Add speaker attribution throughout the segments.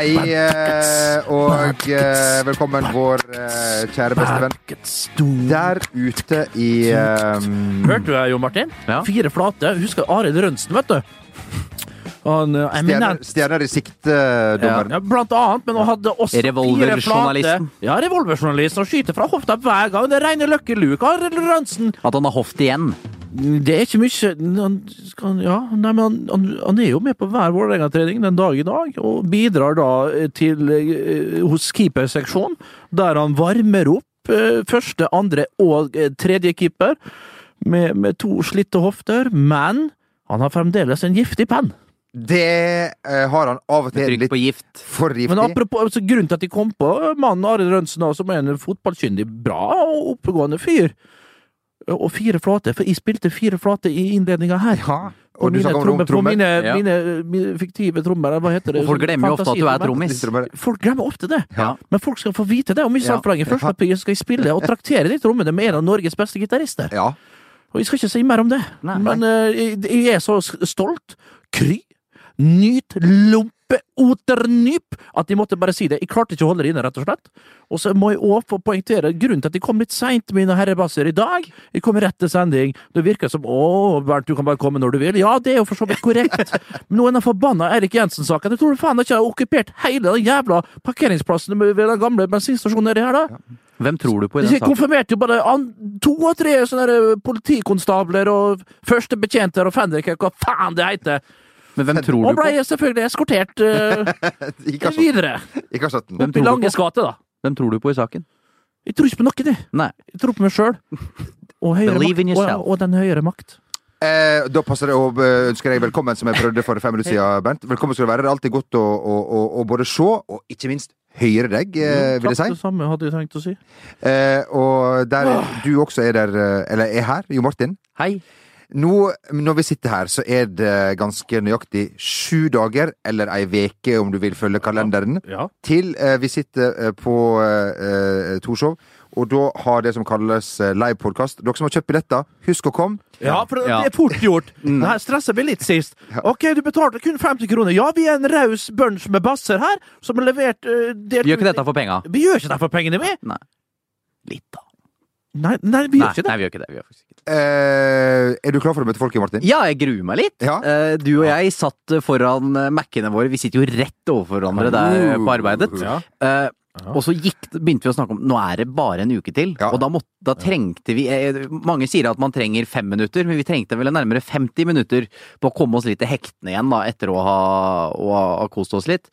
Speaker 1: Hei eh, og eh, velkommen, vår eh, kjære bestevenn der ute i um,
Speaker 2: Hørte du det, Jo Martin?
Speaker 3: Ja.
Speaker 2: Fire flate. Husker Arild Rønsen, vet du? Han,
Speaker 1: stjerner, stjerner i sikte-dommeren.
Speaker 2: ja, blant annet, men han hadde også fire flate.
Speaker 3: Revolverjournalisten.
Speaker 2: Ja, revolverjournalisten. Han skyter fra hofta hver gang. Det er reine Lucky Luke. Arild Rønsen.
Speaker 3: At han har hoft igjen.
Speaker 2: Det er ikke mye han, ja, nei, men han, han, han er jo med på hver Vålerenga-trening den dag i dag, og bidrar da eh, til eh, hos keeperseksjonen, der han varmer opp eh, første, andre og tredje keeper med, med to slitte hofter, men han har fremdeles en giftig penn.
Speaker 1: Det eh, har han av og til
Speaker 3: Trykk
Speaker 1: litt
Speaker 3: på gift.
Speaker 1: for
Speaker 2: Men apropos, altså, grunnen til at de kom på mannen Arild Rønsen, som er en fotballkyndig, bra og oppegående fyr, og fire flate, for jeg spilte fire flate i innledninga her.
Speaker 1: Ja,
Speaker 2: På
Speaker 1: og du
Speaker 2: mine,
Speaker 1: snakker om
Speaker 2: trommer, på mine,
Speaker 3: Ja.
Speaker 2: mine, mine fiktive trommer, hva heter det?
Speaker 3: Og folk glemmer jo ofte at du er trommis.
Speaker 2: Folk glemmer ofte det.
Speaker 3: Ja.
Speaker 2: Men folk skal få vite det om ikke
Speaker 3: Ja.
Speaker 2: altfor lenge. Først skal jeg spille og traktere de trommene med en av Norges beste gitarister.
Speaker 1: Ja.
Speaker 2: Og jeg skal ikke si mer om det.
Speaker 3: Nei.
Speaker 2: Men uh, jeg, jeg er så stolt, kry, nyt, lompeoternyp! at de måtte bare si det. Jeg klarte ikke å holde det inne, rett og slett. Og så må jeg òg få poengtere grunnen til at jeg kom litt seint, mine herrebasser, i dag. Jeg kom rett til sending. Det virker som å, Bernt, du kan bare komme når du vil. Ja, det er jo for så vidt korrekt. Men nå er den forbanna Erik Jensen-saken. Jeg tror du faen ikke har okkupert hele den jævla parkeringsplassen ved den gamle bensinstasjonen nedi her, da.
Speaker 3: Hvem tror du på i
Speaker 2: De
Speaker 3: den saken?
Speaker 2: konfirmerte jo bare to og tre sånne politikonstabler og førstebetjenter og fenriker, hva faen det heter.
Speaker 3: Men hvem tror
Speaker 2: Og
Speaker 3: du på?
Speaker 2: Og ble selvfølgelig eskortert uh, videre.
Speaker 1: ikke har satt
Speaker 2: Opp i Langes gate, da.
Speaker 3: Hvem tror du på i saken?
Speaker 2: Jeg tror ikke på noen, jeg.
Speaker 3: Nei.
Speaker 2: Jeg tror på meg sjøl. Og, høyere og, og den høyere makt.
Speaker 1: Eh, da passer det å eh, ønske deg velkommen, som jeg prøvde for fem minutter siden, Bernt. Velkommen skal du være. Det er alltid godt å, å, å, å både se og ikke minst høre deg, eh, vil jeg si.
Speaker 2: Takk, det samme hadde jeg tenkt å si.
Speaker 1: Eh, og der du også er der, eh, eller er her, Jo Martin.
Speaker 3: Hei.
Speaker 1: Nå, når vi sitter her, så er det ganske nøyaktig sju dager, eller ei veke om du vil følge kalenderen,
Speaker 2: Ja.
Speaker 1: til eh, vi sitter eh, på eh, Torshov. Og da har det som kalles eh, livepodkast. Dere som har kjøpt billetter, husk å komme.
Speaker 2: Ja, for
Speaker 3: Ja.
Speaker 2: det er fort gjort. Det her stressa vi litt sist. Ok, du betalte kun 50 kroner. Ja, vi er en raus bunch med basser her, som har levert uh,
Speaker 3: Vi gjør ikke dette for penga.
Speaker 2: Vi gjør ikke det for pengene, vi!
Speaker 3: Nei. Litt, da.
Speaker 2: Nei, nei vi
Speaker 3: Nei,
Speaker 2: gjør ikke det.
Speaker 3: nei, vi gjør ikke det. Vi gjør faktisk ikke det.
Speaker 1: Eh, er du klar for å møte folk, Martin?
Speaker 3: Ja, jeg gruer meg litt.
Speaker 1: Ja.
Speaker 3: Uh, Du og jeg satt foran eh, Mac-ene våre. Vi sitter jo rett overfor hverandre der på arbeidet.
Speaker 2: Ja.
Speaker 3: Eh, Og så gikk, begynte vi å snakke om nå er det bare en uke til.
Speaker 1: Ja.
Speaker 3: Og da, måtte, da trengte vi Mange sier at man trenger fem minutter, men vi trengte vel nærmere 50 minutter på å komme oss litt til hektene igjen, da, etter å ha, å ha kost oss litt.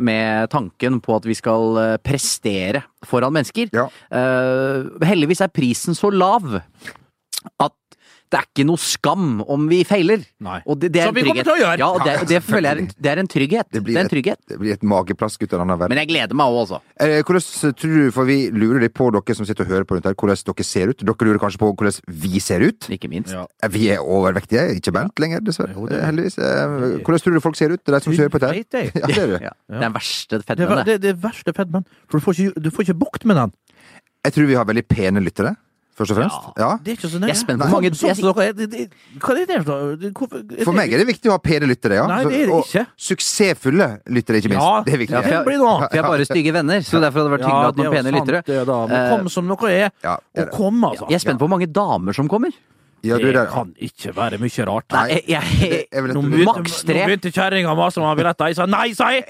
Speaker 3: Med tanken på at vi skal prestere foran mennesker.
Speaker 1: Ja.
Speaker 3: Eh, heldigvis er prisen så lav at det er ikke noe skam om vi feiler.
Speaker 2: Nei.
Speaker 3: Og det, det er
Speaker 2: Som
Speaker 3: en
Speaker 2: vi kommer
Speaker 3: trygghet.
Speaker 2: til å gjøre.
Speaker 3: Ja, og det, det føler jeg er en, det er en trygghet.
Speaker 1: Det
Speaker 3: Det,
Speaker 1: blir
Speaker 3: er en trygghet.
Speaker 1: Det blir et mageplask ut av denne verden.
Speaker 3: Men jeg gleder meg òg, altså.
Speaker 1: Eh, hvordan tror du, for vi lurer litt på dere som sitter og hører på rundt her, hvordan dere ser ut. Dere lurer kanskje på hvordan vi ser ut.
Speaker 3: Ikke minst.
Speaker 2: Ja.
Speaker 1: Eh, Vi er overvektige, ikke Bernt lenger, dessverre.
Speaker 2: Jo, det er-
Speaker 1: Heldigvis. Eh, Hvordan tror du folk ser ut, de som hører på dette? her? Ja, det er du.
Speaker 3: Ja. Er den verste
Speaker 2: Det er
Speaker 3: fedmen, det.
Speaker 2: det, det er verste fedmen. For du får ikke, du får ikke bukt med den.
Speaker 1: Jeg tror vi har veldig pene lyttere, først og fremst. Ja.
Speaker 2: Det er ikke så nøye.
Speaker 3: Jeg er spent på
Speaker 2: Nei.
Speaker 3: mange-
Speaker 2: dere er, det- det- Hva er det for noe? Hvorfor-
Speaker 1: For meg er det viktig å ha pene lyttere, ja.
Speaker 2: Nei, det er det
Speaker 1: og
Speaker 2: ikke.
Speaker 1: Suksessfulle lyttere, ikke minst.
Speaker 2: Ja,
Speaker 1: det er viktig.
Speaker 3: Ja, for jeg-
Speaker 2: blir.
Speaker 3: For jeg har bare stygge venner, så derfor hadde det vært hyggelig å ha
Speaker 2: det er
Speaker 3: noen
Speaker 2: jo
Speaker 3: pene
Speaker 2: sant,
Speaker 3: lyttere.
Speaker 2: det da. Men
Speaker 3: Eh,
Speaker 2: kom som dere er,
Speaker 1: Ja, det er
Speaker 2: og
Speaker 1: det.
Speaker 2: kom, altså.
Speaker 3: Jeg er spent på hvor mange damer som kommer.
Speaker 1: Ja, du er
Speaker 2: Det kan ikke være mye rart.
Speaker 1: Nei,
Speaker 3: jeg, jeg,
Speaker 1: det er vel et-
Speaker 2: Nå
Speaker 1: Nå
Speaker 2: begynte,
Speaker 3: Maks
Speaker 2: nå
Speaker 3: tre.
Speaker 2: begynte kjerringa å mase om han billetter. Jeg sa nei, sa jeg!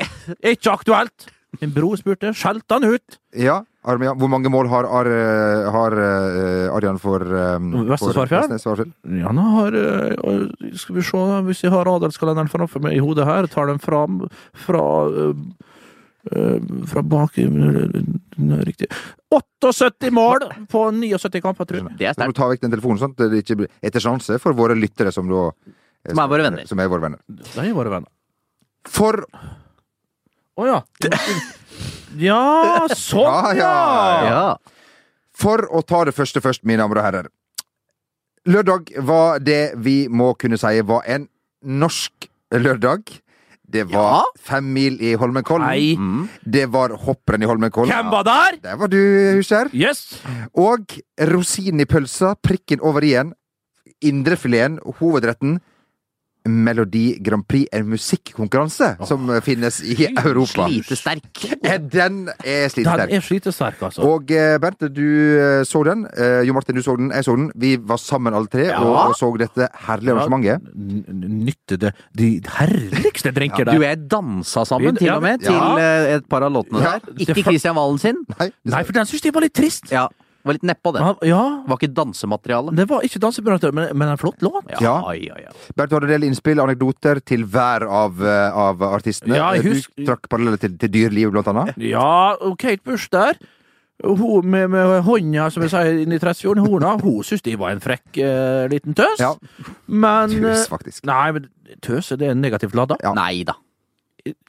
Speaker 2: Ikke aktuelt! Min bror spurte, skjelte han ut?
Speaker 1: Ja, Armia. Hvor mange mål har, Ar, eh, har eh, Arjan for um,
Speaker 2: Vestre Svarfjell? Ja, han har Skal vi se, hvis jeg har adelskalenderen framfor meg i hodet her, tar den fram fra fra bak Riktig. 78 mål på 79 kamper, tror jeg.
Speaker 3: det er sterkt.
Speaker 1: ta vekk den telefonen, sånn at det ikke blir etter sjanse for våre lyttere, som da
Speaker 3: Som er våre venner.
Speaker 1: Som er våre venner.
Speaker 2: De er våre venner.
Speaker 1: For
Speaker 2: Å ja. Ja, sånn,
Speaker 1: Ja, ja,
Speaker 2: ja!
Speaker 3: Ja.
Speaker 1: For å ta det første først, mine damer og herrer. Lørdag var det vi må kunne si var en norsk lørdag. Det var
Speaker 3: Ja.
Speaker 1: fem mil i Holmenkollen.
Speaker 2: Nei.
Speaker 3: Mm.
Speaker 1: Det var hopprenn i Holmenkollen.
Speaker 2: Hvem var der?
Speaker 1: Der var du, Huskjær.
Speaker 2: Yes!
Speaker 1: Og rosinen i pølsa, prikken over i-en, indrefileten, hovedretten. Melodi Grand Prix en musikkonkurranse som eh, finnes i Europa.
Speaker 3: Slitesterk.
Speaker 1: Den er
Speaker 2: Den
Speaker 1: slitesterk.
Speaker 2: er slitesterk, altså.
Speaker 1: Og eh, Bernt, du eh, så den. Eh, jo Martin, du så den. Jeg så den. Vi var sammen alle tre
Speaker 2: Ja.
Speaker 1: og, så dette herlige arrangementet.
Speaker 2: N- Nytte det de herligste drinker
Speaker 3: Du
Speaker 2: der.
Speaker 3: og jeg dansa sammen, til og med,
Speaker 1: ja.
Speaker 3: til et par av låtene
Speaker 1: Ja.
Speaker 3: der. Ikke Christian Valen sin.
Speaker 1: Nei,
Speaker 2: Nei, for den syns jeg var litt trist.
Speaker 3: Ja, var litt nedpå det.
Speaker 2: Han- Ja,
Speaker 3: var ikke dansemateriale.
Speaker 2: det var ikke dansemateriale, men, men en flott låt.
Speaker 1: Ja.
Speaker 3: ja, ja.
Speaker 1: du hadde del innspill, anekdoter til hver av, eh, av artistene. Eh, Du trakk paralleller til, til dyrelivet, blant annet.
Speaker 2: Ja, og Kate Bush der. Hun med, med hånda, som jeg sier, inn i 30-årene, horna, hun syntes de var en frekk eh, liten tøs.
Speaker 1: Ja.
Speaker 2: Men
Speaker 1: Tøs,
Speaker 2: eh,
Speaker 1: faktisk.
Speaker 2: Nei, men tøse, det er negativt lada.
Speaker 1: Ja.
Speaker 3: Nei da.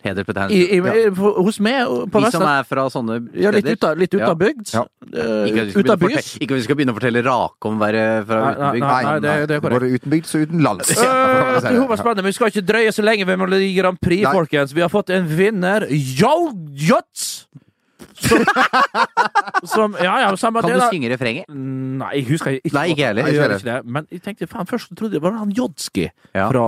Speaker 3: Hedersbetegnelse.
Speaker 2: hos meg på Vestlandet.
Speaker 3: Vi som er fra sånne
Speaker 2: ja, Litt
Speaker 3: steder.
Speaker 2: ut av, litt ut av bygd.
Speaker 1: Ja.
Speaker 3: Ja. Skal
Speaker 2: ut av bys.
Speaker 3: fortelle- ikke at vi skal begynne å fortelle rake om å være fra
Speaker 2: Nei, nei,
Speaker 3: utenbygd.
Speaker 2: nei, nei, det, det er korrekt.
Speaker 1: Både utenbygd og utenlands.
Speaker 2: Eh,
Speaker 1: for å
Speaker 2: det
Speaker 1: det.
Speaker 2: var spennende, men Vi skal ikke drøye så lenge ved Melodi Grand Prix,
Speaker 1: Nei.
Speaker 2: folkens. Vi har fått en vinner. Yo Jots! Som, som Ja, ja, samme
Speaker 3: Kan
Speaker 2: det,
Speaker 3: du
Speaker 2: da.
Speaker 3: synge refrenget?
Speaker 2: Nei, jeg husker ikke.
Speaker 3: Nei, ikke jeg heller.
Speaker 2: Jeg gjør
Speaker 1: Ikke
Speaker 2: ikke det. Men jeg tenkte faen, først trodde jeg det var han Jodski
Speaker 3: Ja.
Speaker 2: fra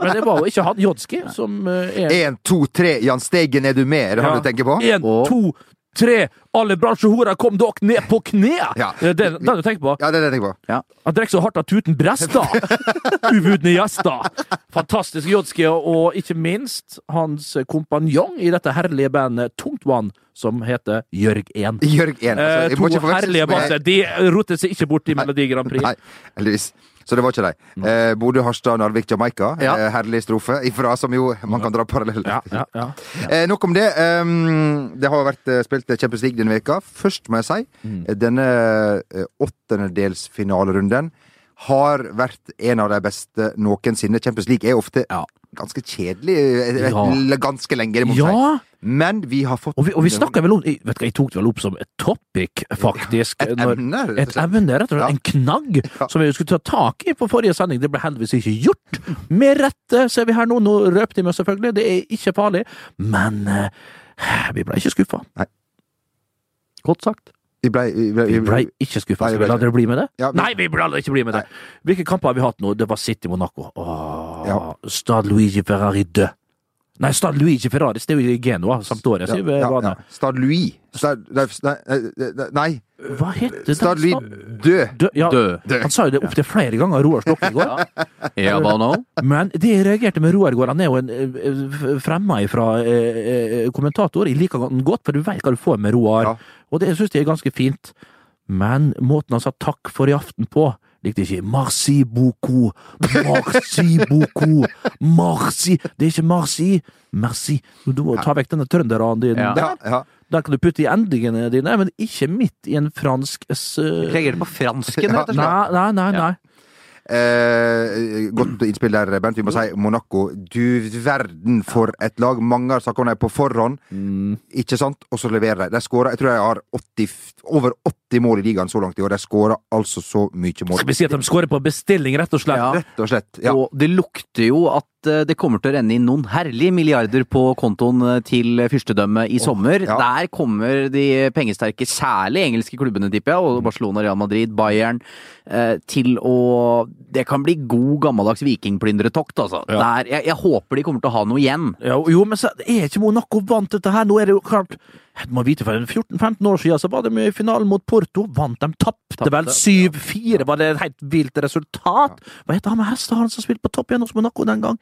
Speaker 2: Men det var jo ikke han Jodski som eh, er
Speaker 1: En, to, tre, Jan Steigen, er du med? Er det han
Speaker 2: Ja.
Speaker 1: du tenker på?
Speaker 2: En,
Speaker 3: Og-
Speaker 2: to, tre, alle bransjehorer, kom dere ned på kne!
Speaker 1: Ja.
Speaker 2: Det er den, det du tenker på.
Speaker 1: Ja, det er det jeg tenker på.
Speaker 2: Han drikker så hardt at tuten brester! Uvudne gjester! Fantastisk Jodski, og ikke minst hans kompanjong i dette herlige bandet Tungtvann, som heter Jørg 1.
Speaker 1: Jørg 1. Altså,
Speaker 2: Eh, to herlige basser. De roter seg ikke bort i Melodi Grand Prix.
Speaker 1: Nei, heldigvis. Så det var ikke de. Eh, Bodø, Harstad, Narvik, Jamaica.
Speaker 3: Ja.
Speaker 1: Eh, herlig strofe ifra, som jo man kan dra parallell
Speaker 2: Ja, ja, ja.
Speaker 1: Eh, nok om det. Um, det har vært eh, spilt Champions League denne veka. Først må jeg si,
Speaker 2: Mm.
Speaker 1: eh, denne eh, åttendedelsfinalerunden har vært en av de beste noensinne. Champions League er ofte
Speaker 3: Ja.
Speaker 1: ganske kjedelig eh, ganske lenge, det må man si. Men vi har fått
Speaker 2: Og vi, og vi snakka vel om jeg- Vet du jeg tok det vel opp som et topic, faktisk.
Speaker 1: et
Speaker 2: når-
Speaker 1: emne.
Speaker 2: Et emne, rett og slett.
Speaker 1: Ja.
Speaker 2: En knagg
Speaker 1: Ja.
Speaker 2: som vi skulle ta tak i på forrige sending. Det ble heldigvis ikke gjort. Med rette, ser vi her nå. Nå røpte de meg selvfølgelig. Det er ikke farlig. Men eh, vi ble ikke skuffa.
Speaker 3: Godt sagt.
Speaker 1: Vi ble, vi ble,
Speaker 2: ble ikke skuffa. Skal
Speaker 1: vi
Speaker 2: vi la dere bli med det?
Speaker 1: Ja, vi-
Speaker 2: Nei, vi ble ikke bli med det. Hvilke kamper har vi hatt nå? Det var City Monaco. Åh,
Speaker 1: Ja.
Speaker 2: Stad Luigi Ferrari død. Nei, Stad Louis, ikke Ferraris, det er jo i Genoa. Sampdoria,
Speaker 1: ja, ja, ja. Stad Louis. Stad, nei, nei, nei,
Speaker 2: Hva heter det?
Speaker 1: Stad Louis død.
Speaker 2: Dø. Ja,
Speaker 3: Dø.
Speaker 2: Han sa jo det opptil flere ganger, Roar Stokke i går.
Speaker 3: Ja, hva nå?
Speaker 2: Men det jeg reagerte med Roar i går, han er jo en eh, fremma fra eh, eh, kommentator. Jeg liker han godt, for du vet hva du får med Roar.
Speaker 1: Ja.
Speaker 2: Og det syns jeg er ganske fint. Men måten han sa takk for i aften på, likte ikke. Merci beaucoup, merci beaucoup, merci Det er ikke merci, merci. Du må ta vekk denne trønderen din.
Speaker 3: Ja.
Speaker 1: Ja, ja.
Speaker 2: Der kan du putte i endingene dine, men ikke midt i en fransk s...
Speaker 3: Reagerer på fransken, rett og slett.
Speaker 2: Nei, nei, nei. nei.
Speaker 1: Eh, godt innspill der, Bent. Vi må si Monaco. Du verden for et lag. Mange har snakka om dem på forhånd,
Speaker 2: Mm.
Speaker 1: ikke sant? Og så leverer de. De skårer, jeg tror de har 80, over 80 mål i ligaen så langt i år. De skårer altså så mye mål.
Speaker 2: Skal vi si at de skårer på bestilling, rett og slett?
Speaker 3: Ja.
Speaker 1: Rett og slett. Ja.
Speaker 3: Og det lukter jo at eh, det kommer til å renne inn noen herlige milliarder på kontoen eh, til fyrstedømmet i sommer.
Speaker 1: ja.
Speaker 3: Der kommer de pengesterke, særlig engelske klubbene, tipper jeg, og Barcelona, Real Madrid, Bayern, eh, til å Det kan bli god, gammeldags vikingplyndretokt, altså.
Speaker 2: Ja.
Speaker 3: Der, jeg, jeg håper de kommer til å ha noe igjen.
Speaker 2: Ja, jo, men så er ikke Monaco vant dette her. Nå er det jo klart Du må vite, for 14-15 år siden så var de i finalen mot Porto. Vant de, tapte vel 7-4. Var det et helt vilt resultat? Hva heter han med hestehalen som spilte på topp igjen hos Monaco den gang?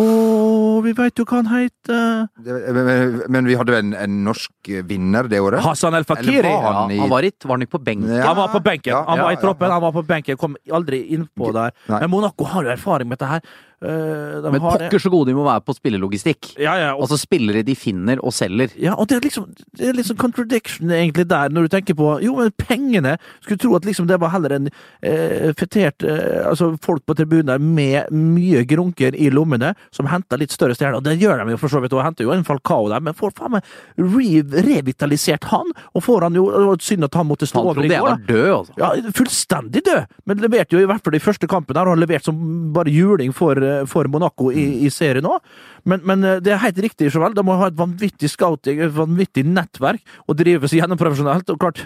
Speaker 2: Og vi veit jo hva han heter.
Speaker 1: Men, men, men vi hadde jo en, en norsk vinner det året?
Speaker 2: Hassan El Fakiri.
Speaker 1: var han i
Speaker 3: han var, ikke, var han ikke på benken?
Speaker 1: Ja.
Speaker 2: Han var på benken.
Speaker 1: Ja,
Speaker 2: Han
Speaker 1: ja,
Speaker 2: var i troppen,
Speaker 1: ja.
Speaker 2: han var på benken. Kom aldri innpå der.
Speaker 1: Nei.
Speaker 2: Men Monaco har jo erfaring med dette her. De
Speaker 3: Men
Speaker 2: har-
Speaker 3: pokker så gode de må være på spillelogistikk.
Speaker 2: Ja, ja, og
Speaker 3: Altså spillere de finner og selger.
Speaker 2: Ja, og det er liksom det er liksom contradiction egentlig der, når du tenker på Jo, men pengene Skulle tro at liksom det var heller en eh, fetert eh, Altså folk på tribunen der med mye grunker i lommene, som henter litt større stjerner. Og det gjør de jo for så vidt, og henter jo en Falcao der, men får faen meg re revitalisert han, og får han jo Synd at han måtte stå
Speaker 3: Han
Speaker 2: over i
Speaker 3: trodde jeg var død, altså.
Speaker 2: Ja, fullstendig død, men leverte jo i hvert fall i første kampen der, og har levert som bare juling for, eh, for Monaco i, i serien òg. Men, men eh, det er helt riktig, Jovel. De må ha et vanvittig scouting, et vanvittig nettverk, og drive seg gjennom profesjonelt. Og klart,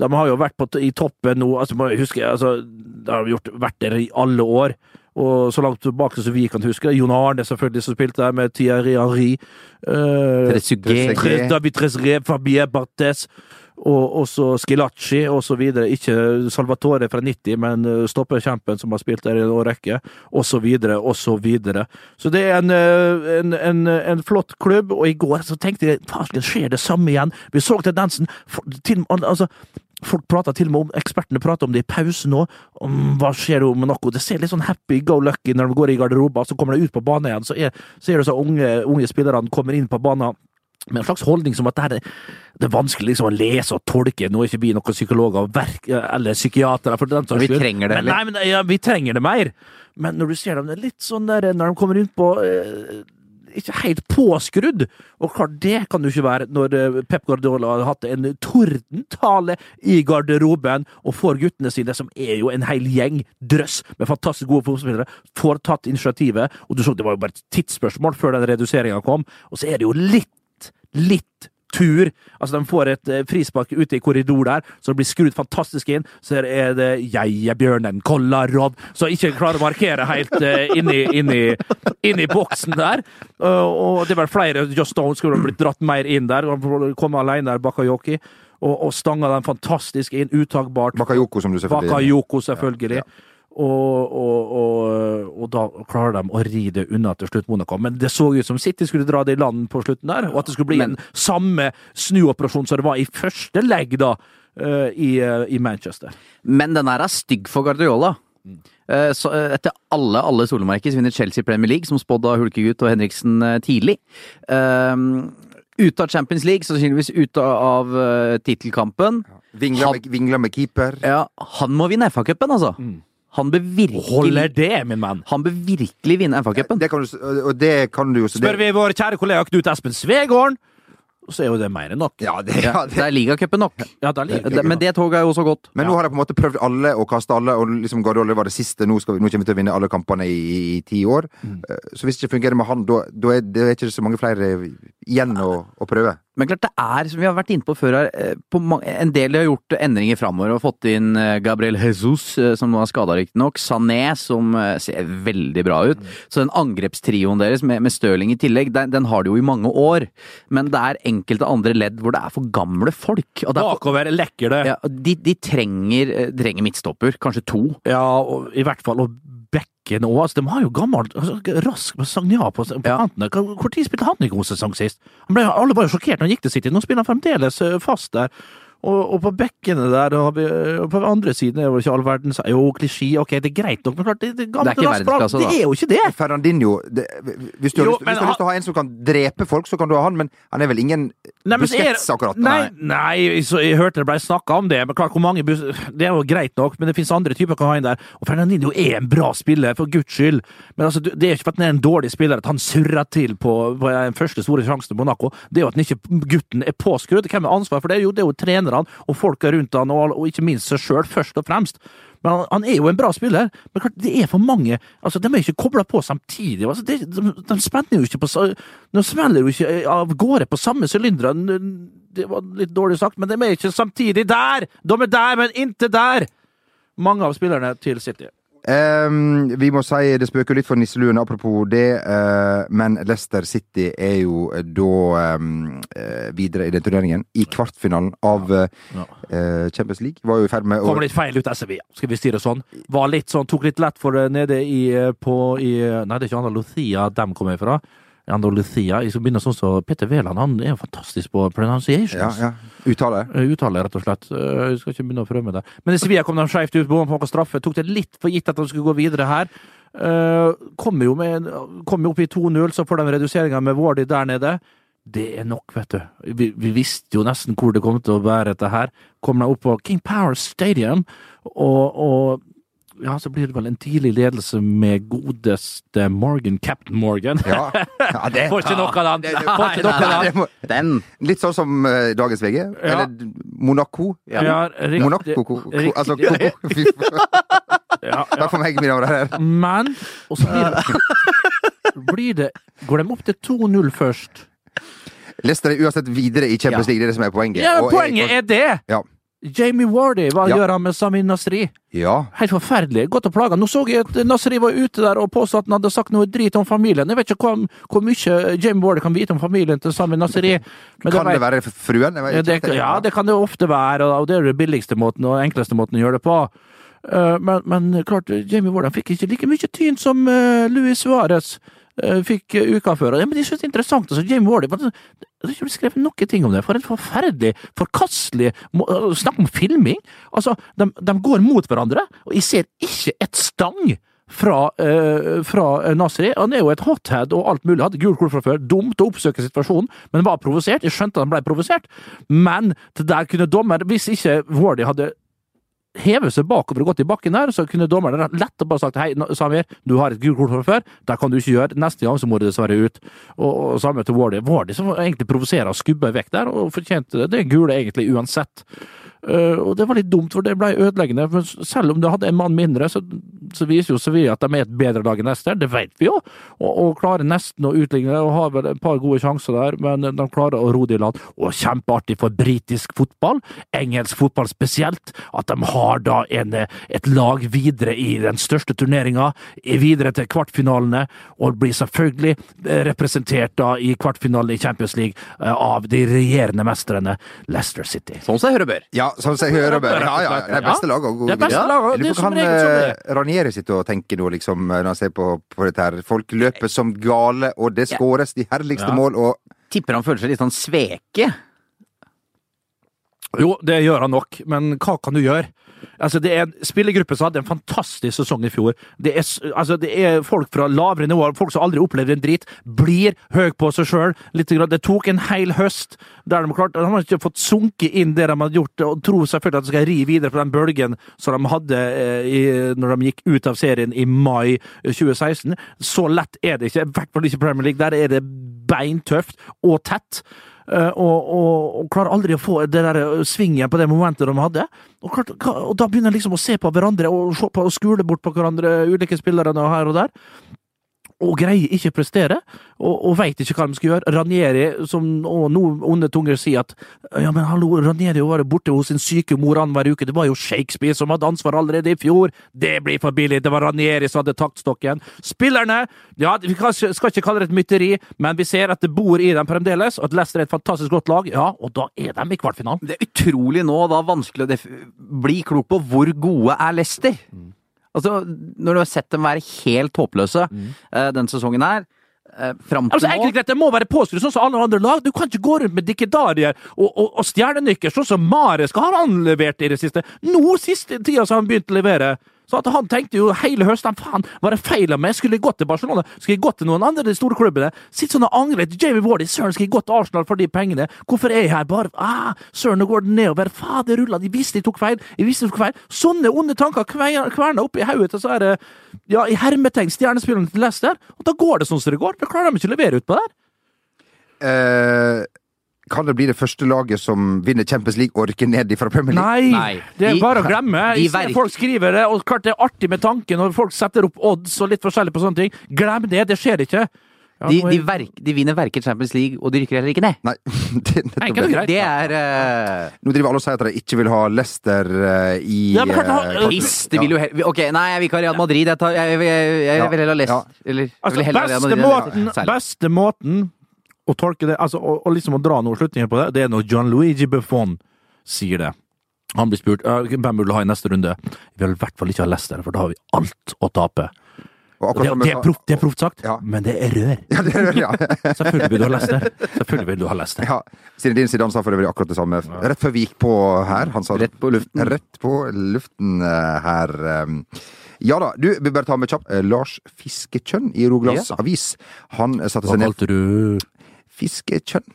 Speaker 2: de har jo vært på, i toppen nå, altså må jeg huske, altså, de har gjort, vært der i alle år. Og så langt tilbake som vi kan huske. Jon Arne selvfølgelig som spilte der, med Thierry Henry. Uh,
Speaker 3: Trezeguet.
Speaker 1: Trezeguet.
Speaker 2: David Trezeguet, Fabien Barthez. Og også Skilacci og så videre. Ikke Salvatore fra 90, men eh, stopperkjempen som har spilt der i en årrekke, og videre, og så videre. Så det er en, eh, en, en, en flott klubb, og i går så tenkte jeg faen, skjer det samme igjen? Vi så tendensen. Til, altså, Folk prater til og med om, Ekspertene prater om det i pausen nå. Hva skjer om noe? Det ser litt sånn happy go lucky når de går i garderoben, så kommer de ut på banen igjen. Så er, du så unge, unge spillerne kommer inn på banen med en slags holdning som at det, er, det er vanskelig liksom å lese og tolke. Nå er ikke vi noen psykologer verk, eller psykiatere. for den
Speaker 3: Vi trenger det
Speaker 2: Men,
Speaker 3: heller.
Speaker 2: nei, men ja, vi trenger det mer. Men når du ser dem, det er litt sånn der når de kommer rundt på eh, ikke helt påskrudd. Og klart, det kan det jo ikke være når eh, Pep Guardiola har hatt en tordentale i garderoben og får guttene sine, som er jo en hel gjeng, drøss med fantastisk gode fotballspillere, får tatt initiativet. Og du så det var jo bare et tidsspørsmål før den reduseringa kom. Og så er det jo litt, litt tur. Altså, de får et eh, frispark ute i korridor der, så det blir skrudd fantastisk inn. Så er det jeg er bjørnen Kolarov, som ikke klarer å markere helt uh, inni, inni, inni boksen der. Uh, og det er vel flere. Just Stone skulle blitt dratt mer inn der. Komme alene der, Bakayoki. Og, og stanga den fantastisk inn, uttakbart.
Speaker 1: Bakayoko, som du selvfølgelig
Speaker 2: Bakayoko, selvfølgelig.
Speaker 1: Ja,
Speaker 2: Og, og, og, og da klarer de å ri det unna til slutt, Monaco. Men det så ut som City skulle dra det i land på slutten der, og at det skulle bli
Speaker 3: Men-
Speaker 2: en samme snuoperasjon som det var i første legg da, eh, i, eh, i Manchester.
Speaker 3: Men den her er stygg for Guardiola. Eh, Så etter alle alle solemerker så vinner Chelsea Premier League, som spådd av Hulkegutt og Henriksen tidlig. Um, ute av Champions League, sannsynligvis ute av uh, tittelkampen.
Speaker 1: Vingler
Speaker 3: Han-
Speaker 1: med, vingler med keeper.
Speaker 3: Ja, han må vinne FA-cupen, altså! Han bør
Speaker 2: Holder
Speaker 3: virkelig,
Speaker 2: det, min mann?
Speaker 3: han bør virkelig vinne FA-cupen.
Speaker 1: Det kan du, og det kan du jo så
Speaker 2: Spør vi vår kjære kollega Knut Espen Svegården, så er jo det mer enn nok.
Speaker 1: Ja, det,
Speaker 3: Ja, det
Speaker 1: det.
Speaker 3: er ligacupen nok.
Speaker 2: Ja, da liker
Speaker 3: Det- Men det toget er jo også godt.
Speaker 1: Men nå har jeg på en måte prøvd alle og kasta alle, og liksom Guardiola var det siste. Nå, skal vi, nå kommer vi til å vinne alle kampene i, i, i ti år. Mm. Så hvis det ikke fungerer med han, da da er det er ikke så mange flere igjen å, å prøve.
Speaker 3: Men klart det er, som vi har vært inne på før her, eh, på en del har gjort endringer framover og fått inn eh, Gabriel Jesus, eh, som nå er skada riktignok, Sané, som ser veldig bra ut. Så den angrepstrioen deres med, med Stirling i tillegg, den, den har de jo i mange år. Men det er enkelte andre ledd hvor det er for gamle folk. Og det er for,
Speaker 2: Bakover lekker det.
Speaker 3: ja, de, de trenger, trenger midtstopper, kanskje to.
Speaker 2: Ja, og i hvert fall. Og Bekken òg. Altså, de har jo gammelt altså, Rask med Sagna på, på
Speaker 3: Ja.
Speaker 2: kantene. Tid spilte han i god sesong sist? Han ble, alle var jo sjokkert når han gikk til City. Nå spiller han fremdeles eh, fast der. Og, og på bekkene der, og og på andre siden er det ikke all verdens Jo, klisjé, ok, det er greit nok, men klart, det, det, gamle
Speaker 3: Det er ikke verdensklasse, da.
Speaker 2: Det er jo ikke det!
Speaker 1: Ferrandinho det, Hvis du har,
Speaker 2: Jo,
Speaker 1: lyst,
Speaker 2: men
Speaker 1: hvis du har lyst til å ha en som kan drepe folk, så kan du ha han, men han er vel ingen
Speaker 2: Nei,
Speaker 1: Busquets akkurat?
Speaker 2: Nei, nei så jeg hørte det ble snakka om det, men klart hvor mange bus Det er jo greit nok, men det finnes andre typer kan ha inn der. Og Fernandinho er en bra spiller, for guds skyld. Men altså, det er ikke for at han er en dårlig spiller at han surrer til på, på den første store sjansen til Monaco. Det er jo at ikke, gutten er påskrudd. Hvem har ansvar for det? Jo, det er jo trenerne og folka rundt han, og, og ikke minst seg sjøl, først og fremst. Men han, han er jo en bra spiller, men klart, det er for mange. altså De er ikke kobla på samtidig. altså de, de, de spenner jo ikke på De smeller jo ikke av gårde på samme sylinder. Det var litt dårlig sagt, men de er ikke samtidig der! De er der, men ikke der! Mange av spillerne til City.
Speaker 1: Ehm, vi må si det spøker litt for nisseluen, apropos det, uh, men Leicester City er jo eh, da um, uh, videre i den turneringen. I kvartfinalen av Champions League. Var jo i ferd med å
Speaker 2: Kom litt feil ut av Sevilla, skal vi si det sånn. Var litt sånn, Tok litt lett for det nede i, på i, Nei, det er ikke Andalusia de kommer fra. Andalusia. Jeg skal begynne sånn som Peter Wæland. Han er jo fantastisk på pronunciations.
Speaker 1: Ja, ja. Uttale.
Speaker 2: Eh, Uttale, rett og slett. Eh, Jeg skal ikke begynne å prøve med det. Men i Sevilla kom de skeivt ut. Bomma på noen straffe. Tok det litt for gitt at de skulle gå videre her. Eh, Kommer jo, med kom jo opp i 2-0, så får de reduseringa med Wardy der nede. Det er nok, vet du. Vi, vi visste jo nesten hvor det kom til å være, dette her. Kommer de opp på King Power Stadium, og, og ja, så blir det vel en tidlig ledelse med godeste Morgan, Captain Morgan.
Speaker 1: Ja, ja det
Speaker 2: Får ikke nok av den! Får ikke nok av den!
Speaker 3: Den!
Speaker 1: Litt sånn som uh, dagens VG. Ja. Eller Monaco.
Speaker 2: Ja, riktig.
Speaker 1: Monaco. ko- ko- Altså, ko- fy faen.
Speaker 2: Ja,
Speaker 1: Takk for meg, mine damer og herrer.
Speaker 2: Men Og så blir det, blir det Går de opp til 2-0 først?
Speaker 1: Leicester er uansett videre i Champions League, det er det som er poenget.
Speaker 2: Ja,
Speaker 1: Og
Speaker 2: Poenget er det!
Speaker 1: Ja.
Speaker 2: Jamie Wardy, hva
Speaker 1: Ja.
Speaker 2: gjør han med Sami Nasri?
Speaker 1: Ja.
Speaker 2: Helt forferdelig. Godt å plage. Nå så jeg at Nasri var ute der og påstod at han hadde sagt noe drit om familien. Jeg vet ikke hvor, hvor mye Jamie Wardy kan vite om familien til Sami Nasri. men
Speaker 1: Kan det
Speaker 2: vet-
Speaker 1: være fruen?
Speaker 2: Ja, det, ja, det kan det ofte være, og det er den billigste måten og enkleste måten å gjøre det på. Eh, Men, men klart, Jamie Wardy fikk ikke like mye tyn som Louis Luis Suárez eh, fikk eh, uka før. Men jeg synes det er interessant. Altså, Jamie Warden Det er ikke blitt skrevet noen ting om det. For en forferdelig, forkastelig Snakk om filming! Altså, de, de går mot hverandre, og jeg ser ikke et stang fra, eh, fra Nasri. Han er jo et hothead og alt mulig. Hadde gul kort fra før. Dumt å oppsøke situasjonen, men var provosert. Jeg skjønte han ble provosert, men det der kunne dommer, hvis ikke Wardy hadde hevet seg bakover og gått i bakken der, så kunne dommeren lett og bare sagt hei, Samir, du har et gult kort fra før, det kan du ikke gjøre, neste gang så må du dessverre ut. Og, og samme til Wardy. Wardy som egentlig provoserer og skubber vekk der, og fortjente det. Det gule egentlig uansett. Uh, og det var litt dumt, for det ble ødeleggende. For selv om du hadde en mann mindre, så, så viser jo Sevilla at de er et bedre lag enn Leicester. Det vet vi jo. Og, og klarer nesten å utligne det, og har vel et par gode sjanser der, men de klarer å ro det i land. Og kjempeartig for britisk fotball, engelsk fotball spesielt, at de har da en, et lag videre i den største turneringa, videre til kvartfinalene, og blir selvfølgelig eh, representert da i kvartfinalen i Champions League eh, av de regjerende mestrene Leicester City.
Speaker 3: Sånn seg hør og bør.
Speaker 1: Ja, sånn som jeg hører bør. Ja, ja, ja. Det er beste laget.
Speaker 2: Det er beste laget,
Speaker 1: Jeg
Speaker 2: det er som regel sånn det
Speaker 1: eh, Ranieri sitte og tenke nå, liksom, når han ser på, på dette her. Folk løper som gale, og det skåres de herligste
Speaker 2: Ja.
Speaker 1: mål, og
Speaker 3: Tipper han føler seg litt sånn sveke.
Speaker 2: Jo, det gjør han nok, men hva kan du gjøre? Altså, det er en spillergruppe som hadde en fantastisk sesong i fjor. Det er, altså, det er folk fra lavere nivåer, folk som aldri opplever en drit, blir høy på seg sjøl. Det tok en hel høst der de klarte De har ikke fått sunket inn det de har gjort, og tror selvfølgelig at de skal ri videre på den bølgen som de hadde eh, i, når de gikk ut av serien i mai 2016. Så lett er det ikke, i hvert fall ikke Premier League. Der er det beintøft og tett. Eh, og, og, og klarer aldri å få det der eh, svingen på det momentet de hadde. Og, klart, og da begynner de liksom å se på hverandre og, på, og skule bort på hverandre, ulike spillerne her og der. Og greier ikke å prestere, og, og veit ikke hva de skal gjøre. Ranieri, som og noen onde tunger sier at ja, men hallo, Ranieri var borte hos sin syke mor annenhver uke. Det var jo Shakespeare som hadde ansvar allerede i fjor. Det blir for billig. Det var Ranieri som hadde taktstokken. Spillerne ja, Vi kan, skal ikke kalle det et mytteri, men vi ser at det bor i dem fremdeles, og at Leicester er et fantastisk godt lag. Ja, og da er de i kvartfinalen.
Speaker 3: Det er utrolig nå da vanskelig å bli klok på hvor gode er Leicester. Altså, når du har sett dem være helt håpløse eh, den sesongen her, uh, fram til
Speaker 2: Altså,
Speaker 3: nå
Speaker 2: greit, Det må være påskrudd sånn som alle andre lag. Du kan ikke gå rundt med dikkedarier og, og, og stjernenykker, sånn som Mares har han levert i det siste. Nå siste tida så har han begynt å levere. Så Han tenkte jo hele høsten faen, var det feil av meg? Skulle jeg gått til Barcelona? Skulle jeg gått til noen andre de store klubbene? Sitt sånn og angret. Jamie Wardy, søren, skal jeg gått til Arsenal for de pengene? Hvorfor er jeg her? Bare ah, søren, nå går det nedover. Fader rulla, de visste de tok feil. Jeg visste de tok feil. Sånne onde tanker kver- kverna oppi hodet til så er det, ja, i hermetegn stjernespillerne til Leicester. Og da går det sånn som det går. Da klarer de ikke å levere utpå der.
Speaker 1: eh, Kan det bli det første laget som vinner Champions League og rykker ned fra Premier League?
Speaker 2: Nei,
Speaker 3: Nei,
Speaker 2: det er
Speaker 3: de-
Speaker 2: bare å glemme.
Speaker 3: de
Speaker 2: folk skriver det, og klart det er artig med tanken når folk setter opp odds og litt forskjellig på sånne ting. Glem det, det skjer ikke. Ja,
Speaker 3: de, de, verk, de vinner verken Champions League, og de rykker heller ikke ned.
Speaker 1: Nei, det, nettopp
Speaker 2: ikke
Speaker 1: det.
Speaker 2: greit.
Speaker 3: Det er uh...
Speaker 1: Nå driver alle og sier at de ikke vil ha Leicester uh, i
Speaker 2: Ja, men klart,
Speaker 1: eh,
Speaker 3: Piss! De vil jo he- Ok, nei, jeg vil ikke ha Real Madrid. Jeg, tar, jeg, jeg, jeg, jeg vil heller ha Leicester.
Speaker 1: Ja.
Speaker 3: Eller,
Speaker 2: Altså,
Speaker 3: heller
Speaker 2: beste
Speaker 3: Madrid
Speaker 2: måten, beste måten å tolke det, altså, og, og liksom å dra noen slutninger på det, det er når John Luigi Buffon sier det. Han blir spurt hvem vil du ha i neste runde. Vi vil i hvert fall ikke ha Leicester, for da har vi alt å tape. Det, det, er proft, det er proft sagt,
Speaker 1: Ja.
Speaker 2: men det er rør.
Speaker 1: Ja, det er, ja.
Speaker 2: Selvfølgelig vil du ha Leicester. Selvfølgelig vil du ha Leicester.
Speaker 1: ja. Zinedine Zidane sa for øvrig akkurat det samme rett før vi gikk på her. Han sa.
Speaker 3: Rett på luften.
Speaker 1: Rett på luften eh, her. um. Ja da, du, vi bare tar med kjapt. Eh, Lars Fiskekjønn i Rogalands. Avis. Han satte seg ned
Speaker 2: kalte du
Speaker 1: Fiskekjønn.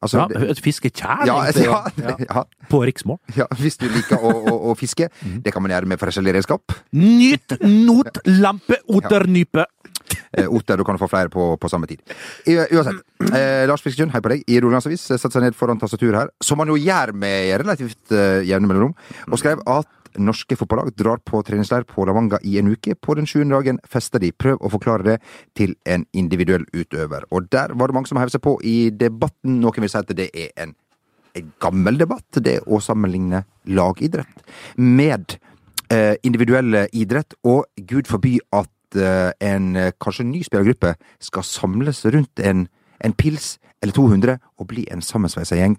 Speaker 1: Altså,
Speaker 2: ja, et fisketjern
Speaker 1: ja, ja, ja,
Speaker 2: på riksmål?
Speaker 1: ja, hvis du liker å, å, å fiske.
Speaker 2: Mhm.
Speaker 1: Det kan man gjøre med forskjellige redskap.
Speaker 2: Nyt, not, lampe, oternype.
Speaker 1: Eh, Otter, du kan få flere på, på samme tid. I, uansett. Eh, Lars Fiskekjønn, hei på deg. I Rogalands Avis eh, seg ned foran tastaturet her, som han jo gjør med relativt eh, jevne mellomrom, og skrev at norske fotballag drar på treningsleir på La Manga i en uke. På den sjuende dagen fester de. Prøv å forklare det til en individuell utøver. Og der var det mange som hev seg på i debatten. Noen vil si at det er en gammel debatt, det å sammenligne lagidrett med eh, individuell idrett, og gud forby at eh, en kanskje ny spillergruppe skal samles rundt en, en pils eller 200 og bli en sammensveisa gjeng.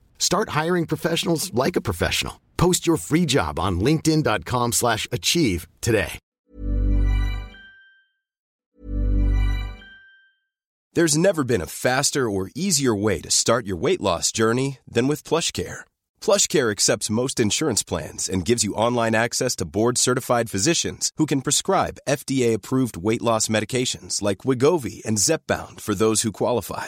Speaker 4: Start hiring professionals like a professional. Post your free job on linkedin.com/achieve slash achieve today.
Speaker 5: There's never been a faster or easier way to start your weight loss journey than with PlushCare. PlushCare accepts most insurance plans and gives you online access to board-certified physicians who can prescribe FDA-approved weight loss medications like Wigovi and Zepbound for those who qualify.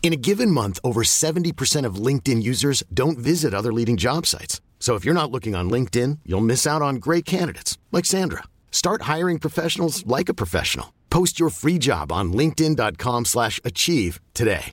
Speaker 4: In a given month, over 70% of LinkedIn users don't visit other leading job sites. So if you're not looking on LinkedIn, you'll miss out on great candidates like Sandra. Start hiring professionals like a professional. Post your free job on linkedin.com/achieve today.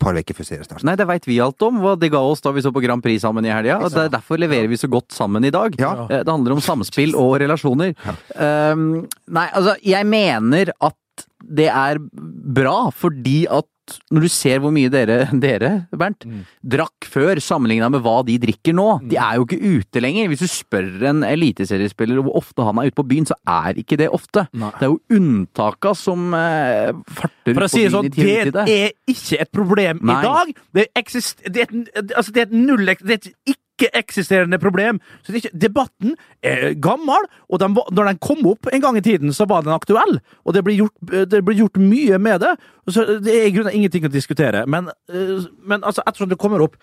Speaker 1: Par uker før seriestart.
Speaker 3: Nei, det veit vi alt om, hva det ga oss da vi så på Grand Prix sammen i helga. Og det er derfor leverer vi så godt sammen i dag.
Speaker 1: Ja.
Speaker 3: Eh, Det handler om samspill og relasjoner. Um, nei, altså, jeg mener at det er bra, fordi at når du ser hvor mye dere, dere Bernt, drakk før sammenligna med hva de drikker nå De er jo ikke ute lenger. Hvis du spør en eliteseriespiller hvor ofte han er ute på byen, så er ikke det ofte.
Speaker 2: Nei.
Speaker 3: Det er jo unntaka som eh, farter
Speaker 2: For å si det sånn, det er ikke et problem
Speaker 3: Nei.
Speaker 2: i dag. Det, eksist, det, er altså det er et null Det er et ikke-eksisterende problem. Så det er ikke, debatten er gammel, og de, når den kom opp en gang i tiden, så var den aktuell. Og det blir gjort, det blir gjort mye med det. Så det er i grunnen ingenting å diskutere. Men, eh, men altså, ettersom det kommer opp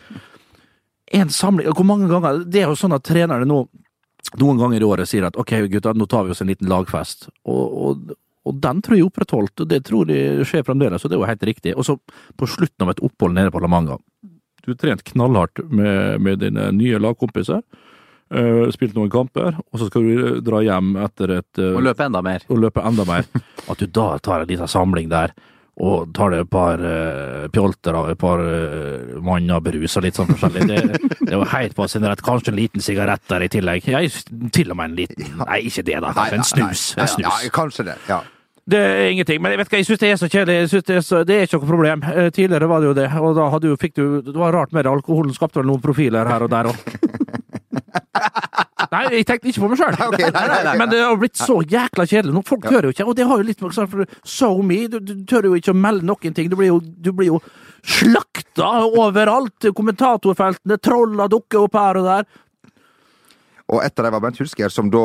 Speaker 2: en samling Hvor mange ganger Det er jo sånn at trenerne nå noen ganger i året sier at ok, gutta, nå tar vi oss en liten lagfest. Og, og, og den tror jeg opprettholdt, og det tror jeg skjer fremdeles, og det er jo helt riktig. Og så på slutten av et opphold nede på La Manga. Du trent knallhardt med, med dine nye lagkompiser, Uh, spilt noen kamper, og så skal du dra hjem etter et uh,
Speaker 3: Og løpe enda mer.
Speaker 2: og løpe enda mer. At du da tar en liten samling der, og tar det et par uh, pjolter av et par uh, manner brus og litt sånn forskjellig. Det, det er jo helt på sin rett. Kanskje en liten sigarett der i tillegg. Jeg, til og med en liten Nei, ikke det, da. Kanskje en snus.
Speaker 1: Nei,
Speaker 2: En snus.
Speaker 1: Ja, kanskje det. ja.
Speaker 2: Det er ingenting. Men jeg vet hva, jeg syns det er så kjedelig. Jeg synes det, er så, det er ikke noe problem. Eh, Tidligere var det jo det, og da hadde jo fikk du Det var rart med det. Alkoholen skapte vel noen profiler her og der òg. Nei, jeg tenkte ikke på meg sjøl. Men det har blitt så jækla kjedelig. nå. Folk tør jo ikke, og det har jo litt med So me, du, du tør jo ikke å melde noen ting. Du blir jo, du blir jo slakta overalt. Kommentatorfeltene, trolla dukker opp her og der.
Speaker 1: Og et av dem var Bernt Hulsker, som da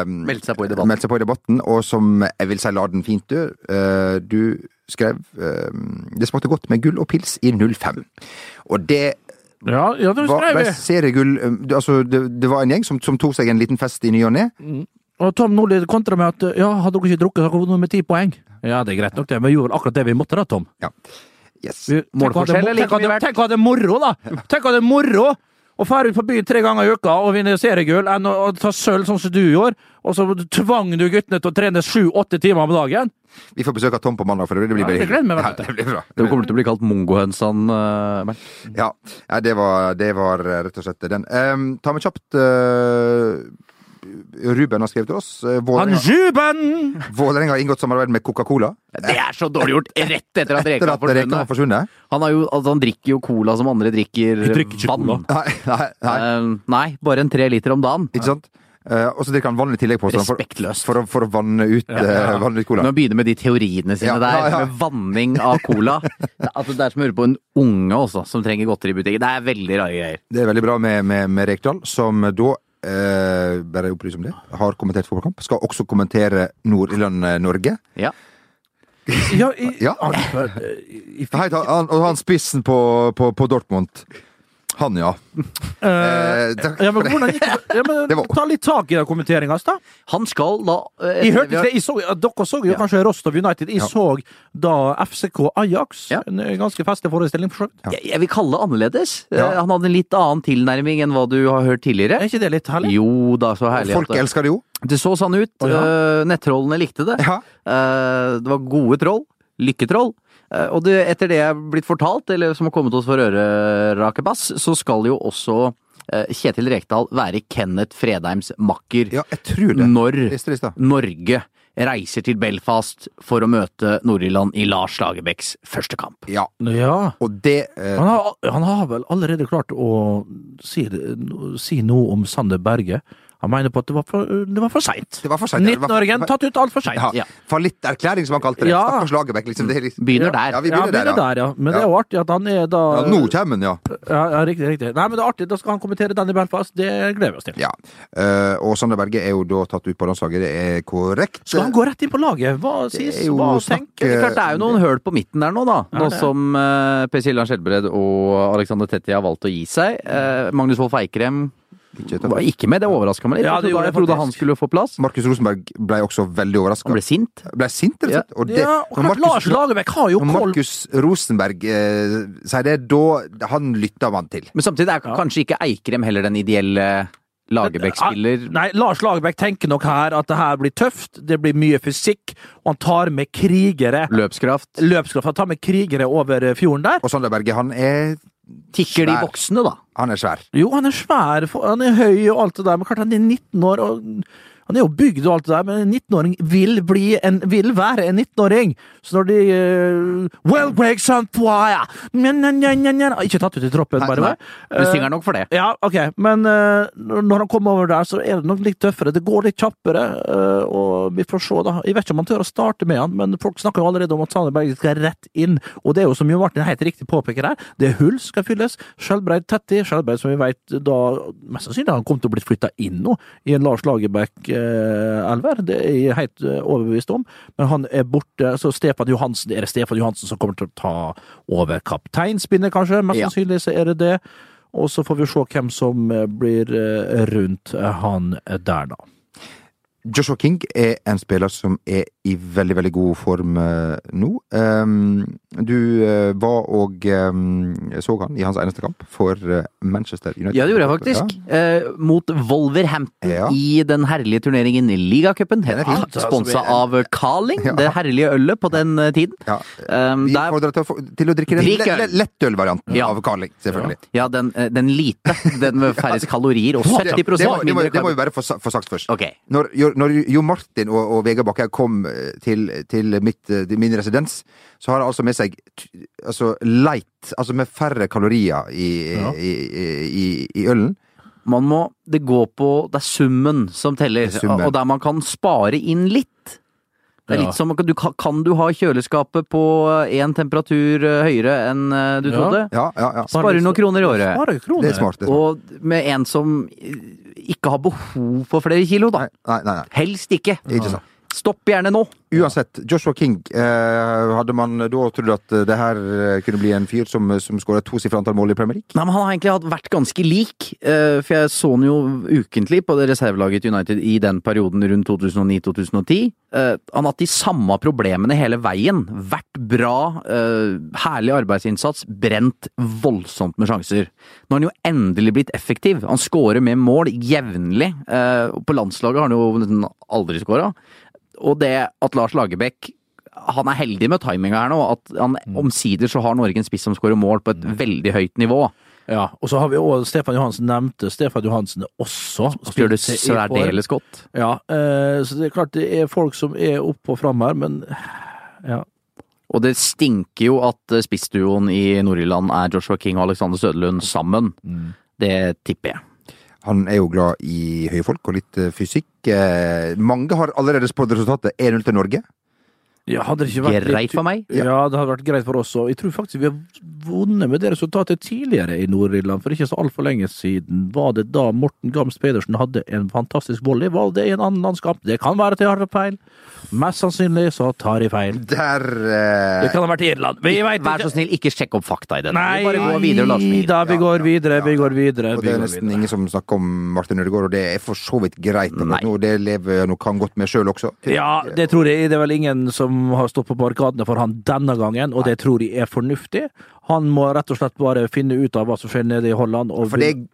Speaker 1: eh,
Speaker 3: Meldte seg på i debatten.
Speaker 1: meldte seg på i debatten, og som jeg vil si la den fint dø. Eh, du skrev eh, Det smakte godt med gull og pils i 05. Og det
Speaker 2: Ja, ja det
Speaker 1: var var seriegull eh, det- Altså, det, det var en gjeng som, som tok seg en liten fest i ny og ne.
Speaker 2: Og Tom Nordli kontra med at ja, hadde dere ikke drukket, hadde dere vunnet med ti poeng. Ja, det er greit nok, det. Vi gjorde akkurat det vi måtte da, Tom.
Speaker 1: Ja. Yes.
Speaker 3: Målforskjell er like mye verdt.
Speaker 2: Tenk å ha det moro, da! Tenk å ha det moro! Å fære ut på byen tre ganger i uka og vinne seriegull enn å, å ta sølv, sånn som du gjorde. Og så tvang du guttene til å trene sju-åtte timer om dagen.
Speaker 1: Vi får besøk av Tom på mandag, for det blir
Speaker 2: Ja, det meg
Speaker 1: Ja, det blir bra.
Speaker 3: Det kommer til å bli kalt mongohøns, uh, Bernt.
Speaker 1: Ja, ja det, var, det var eh, rett og slett den. Um, ta med kjapt eh, Ruben har skrevet til oss. Uh,
Speaker 2: Han Ruben!
Speaker 1: Vålerenga har inngått samarbeid med Coca-Cola.
Speaker 3: Det er så dårlig gjort! Rett etter at Reka har forsvunnet.
Speaker 1: forsvunnet.
Speaker 3: Han, har jo, altså, han drikker jo cola som andre drikker
Speaker 2: drikker
Speaker 3: vann.
Speaker 1: Nei, nei, nei.
Speaker 3: Uh, nei, bare en tre liter om dagen.
Speaker 1: ikke sant? Uh, og så drikker han vann i tillegg, på sånn, for, for, å- for å vanne ut, eh, vanne ut cola.
Speaker 3: Nå begynner med de teoriene sine
Speaker 1: Ja,
Speaker 3: der,
Speaker 1: ja, ja.
Speaker 3: med vanning av cola altså, det er som å høre på en unge også, som trenger godteri i butikken. Det er veldig rare greier.
Speaker 1: Det er veldig bra med, med, med Rekdal, som da eh, bare opplyse om det, har kommentert fotballkamp. Skal også kommentere Nord-Irland-Norge.
Speaker 3: Ja.
Speaker 2: Ja, i,
Speaker 1: Ja.
Speaker 2: Han, i, i,
Speaker 1: Hei, han, og han spissen på, på, på Dortmund. Han, ja.
Speaker 2: eh,
Speaker 1: takk
Speaker 2: ja, men
Speaker 1: for det.
Speaker 2: gikk? Ja, men, ta litt tak i den kommenteringa. da.
Speaker 3: Han skal da eh,
Speaker 2: Jeg hørte
Speaker 3: har-
Speaker 2: Jeg så, dere så jo kanskje Rostov United. Jeg
Speaker 1: Ja.
Speaker 2: så da FCK Ajax.
Speaker 3: Ja.
Speaker 2: En ganske festlig forestilling. for
Speaker 3: jeg, jeg vil kalle det annerledes. Eh,
Speaker 1: Ja.
Speaker 3: Han hadde en litt annen tilnærming enn hva du har hørt tidligere.
Speaker 2: Er ikke det litt herlig?
Speaker 3: Jo da, så herlig.
Speaker 1: Folk elsker det jo.
Speaker 3: det så sånn ut.
Speaker 2: Oh, ja.
Speaker 3: Eh, Nettrollene likte det.
Speaker 1: Ja.
Speaker 3: Eh, Det var gode troll. Lykketroll. Eh, Og det, etter det jeg er blitt fortalt, eller som har kommet oss for øre, Rakebass, så skal jo også eh, Kjetil Rekdal være Kenneth Fredheims makker
Speaker 1: ja, jeg tror det.
Speaker 3: når
Speaker 1: Leste det.
Speaker 3: Norge reiser til Belfast for å møte Nord-Irland i Lars Lagerbäcks første kamp.
Speaker 1: Ja.
Speaker 2: Ja.
Speaker 1: Og det eh,
Speaker 2: Han har, han har vel allerede klart å si, si noe om Sander Berge. Han mener på at det var for, det var for seint. 19-åringen tatt ut altfor seint.
Speaker 1: ja,
Speaker 3: Ja.
Speaker 1: Fallitterklæring, som han kalte det.
Speaker 2: Ja.
Speaker 1: Stakkars Lagerbäck, liksom. Liksom.
Speaker 3: Begynner der.
Speaker 1: Ja, vi
Speaker 2: Ja,
Speaker 1: begynner der, ja.
Speaker 2: der, ja. Men det er jo artig at han er da
Speaker 1: ja. Nå kommer han, ja.
Speaker 2: ja, ja, riktig, riktig. Nei, men det er artig. Da skal han kommentere den i Belfast. Det gleder vi oss til.
Speaker 1: ja. Uh, og Sander Berge er jo da tatt ut på landslaget, det er korrekt.
Speaker 2: Skal han gå rett inn på laget? Hva sies? Hva tenker
Speaker 3: Det er klart det er jo noen høl på midten der nå, da. Nå som uh, Per Siljan Skjelbred og Alexander Tetti har valgt å gi seg. Uh, Magnus Wolff Eikrem
Speaker 1: Ikke
Speaker 3: var ikke med, det overraska meg litt.
Speaker 2: Ja,
Speaker 3: Jeg trodde- jeg trodde han skulle få plass.
Speaker 1: Markus Rosenberg ble også veldig overraska.
Speaker 3: Han ble sint.
Speaker 1: ble sint, rett og det,
Speaker 2: Ja, og Lars Lagerbäck har jo
Speaker 1: når Markus Rosenberg eh, sier det, da Han lytter man til.
Speaker 3: Men samtidig er kanskje ikke Eikrem heller den ideelle Lagerbäck-spiller.
Speaker 2: Nei, Lars Lagerbäck tenker nok her at det her blir tøft, det blir mye fysikk, og han tar med krigere.
Speaker 3: Løpskraft.
Speaker 2: Løpskraft. Han tar med krigere over fjorden der.
Speaker 1: Og Sander Berge, han er
Speaker 3: Tikker de voksne, da?
Speaker 1: Han er svær.
Speaker 2: Jo, han er svær, han er høy og alt det der, men klart han er 19 år, og han er jo bygd og alt det der, men en 19-åring vil bli en, vil være en 19-åring. Så når de uh, Well, Greg Santoya Ikke tatt ut i troppen, bare.
Speaker 1: nei.
Speaker 2: nei.
Speaker 3: Du synger nok for det.
Speaker 2: Ja, ok, men uh, når han kommer over der, så er det nok litt tøffere. Det går litt kjappere, og vi får se, da. Jeg vet ikke om han tør å starte med han, men folk snakker jo allerede om at Sander Berge skal rett inn. Og det er jo som Jo Martin helt riktig påpeker her, det er hull skal fylles. Skjelbreid Tetti, Skjelbreid som vi vet da mest sannsynlig han kom til å bli flytta inn nå, i en Lars Lagerbäck-elver. Det er jeg helt eh, overbevist om. Men han er borte, så Stefan Johansen, er det Stefan Johansen som kommer til å ta over kapteinspinnet, kanskje? Mest sannsynlig så er det det. Og så får vi se hvem som eh, blir eh, rundt eh, han der, da.
Speaker 1: Joshua King er en spiller som er i veldig, veldig god form eh, nå. Um, du eh, var og um, så han i hans eneste kamp for eh, Manchester United.
Speaker 3: Ja, det gjorde jeg faktisk. Ja. mot Wolverhampton
Speaker 1: Ja.
Speaker 3: i den herlige turneringen Ligacupen.
Speaker 1: Den er fin.
Speaker 3: Sponsa av Carling,
Speaker 1: Ja.
Speaker 3: det herlige ølet på den tiden.
Speaker 1: Ja.
Speaker 3: Um,
Speaker 1: Vi
Speaker 3: der,
Speaker 1: oppfordrer til, til å drikke den le-
Speaker 3: øl.
Speaker 1: le- lettølvarianten
Speaker 3: Ja.
Speaker 1: av Carling, selvfølgelig.
Speaker 3: ja, den, den lite. Den med færrest kalorier og
Speaker 1: Det,
Speaker 3: 70
Speaker 1: det, må, det, må, det må vi bare få, få sagt først.
Speaker 3: Okay.
Speaker 1: Når, når Jo Martin og, og Vegard Bakke kom til, til mitt, eh, min residens, så har det altså med seg altså light, altså med færre kalorier i,
Speaker 2: Ja.
Speaker 1: i, i, i, ølen.
Speaker 3: Man må Det går på Det er summen som teller,
Speaker 1: er summen.
Speaker 3: og der man kan spare inn litt. Det er litt som du, kan- Kan du ha kjøleskapet på én temperatur eh, høyere enn eh, du
Speaker 2: Ja.
Speaker 3: trodde?
Speaker 1: Ja, ja, ja.
Speaker 3: Sparer noen kroner i året.
Speaker 2: Sparer kroner.
Speaker 1: Det er smart. Det er smart.
Speaker 3: Og med en som ikke har behov for flere kilo, da.
Speaker 1: Nei, nei, nei, nei.
Speaker 3: Helst ikke.
Speaker 1: Ikke sant.
Speaker 3: Stopp gjerne nå!
Speaker 1: Uansett, Joshua King, eh, hadde man da trodd at det her eh, kunne bli en fyr som, som skåra tosifra antall mål i Premier League?
Speaker 3: Nei, men Han har egentlig vært ganske lik, eh, for jeg så han jo ukentlig på det reservelaget til United i den perioden rundt 2009-2010. Eh, Han har hatt de samme problemene hele veien. Vært bra, eh, herlig arbeidsinnsats, brent voldsomt med sjanser. Nå har han jo endelig blitt effektiv. Han skårer med mål jevnlig. Eh, På landslaget har han jo aldri scora. Og det at Lars Lagerbäck han er heldig med timinga her nå. At han omsider så har Norge en spiss som skårer mål på et veldig høyt nivå.
Speaker 2: Ja, og så har vi òg Stefan Johansen nevnte. Stefan Johansen er også
Speaker 3: Gjør det særdeles godt.
Speaker 2: Ja, eh, så det er klart det er folk som er oppe og fram her, men ja.
Speaker 3: Og det stinker jo at eh, spissduoen i Nord-Irland er Joshua King og Alexander Søderlund sammen. Det tipper jeg.
Speaker 1: Han er jo glad i høye folk og litt eh, fysikk. Mange har allerede spådd resultatet 1-0 til Norge.
Speaker 2: Ja hadde det ikke vært litt-
Speaker 3: Greit for meg.
Speaker 2: Ja, det hadde vært greit for oss òg. Jeg tror faktisk vi har vunnet med det resultatet tidligere i Nord-Irland. For ikke så altfor lenge siden var det da Morten Gams Pedersen hadde en fantastisk volley. Var det i en annen landskamp? Det kan være at jeg har feil. Mest sannsynlig så tar jeg feil.
Speaker 1: Der uh...
Speaker 2: Det kan ha vært i Irland. Vi vet
Speaker 3: Vær så snill, ikke sjekk opp fakta i dette.
Speaker 2: Nei,
Speaker 3: Vi bare går videre,
Speaker 2: da, vi går videre, vi går videre.
Speaker 1: Og det er nesten
Speaker 2: videre.
Speaker 1: ingen som snakker om Martin Ødegaard, og det er for så vidt greit. nå. Det lever jeg kan godt med sjøl også.
Speaker 2: Ja, det tror jeg. Det er vel ingen som har stått på barrikadene for han denne gangen, og det tror jeg er fornuftig. Han må rett og slett bare finne ut av hva som skjer nede i Holland.
Speaker 1: For det,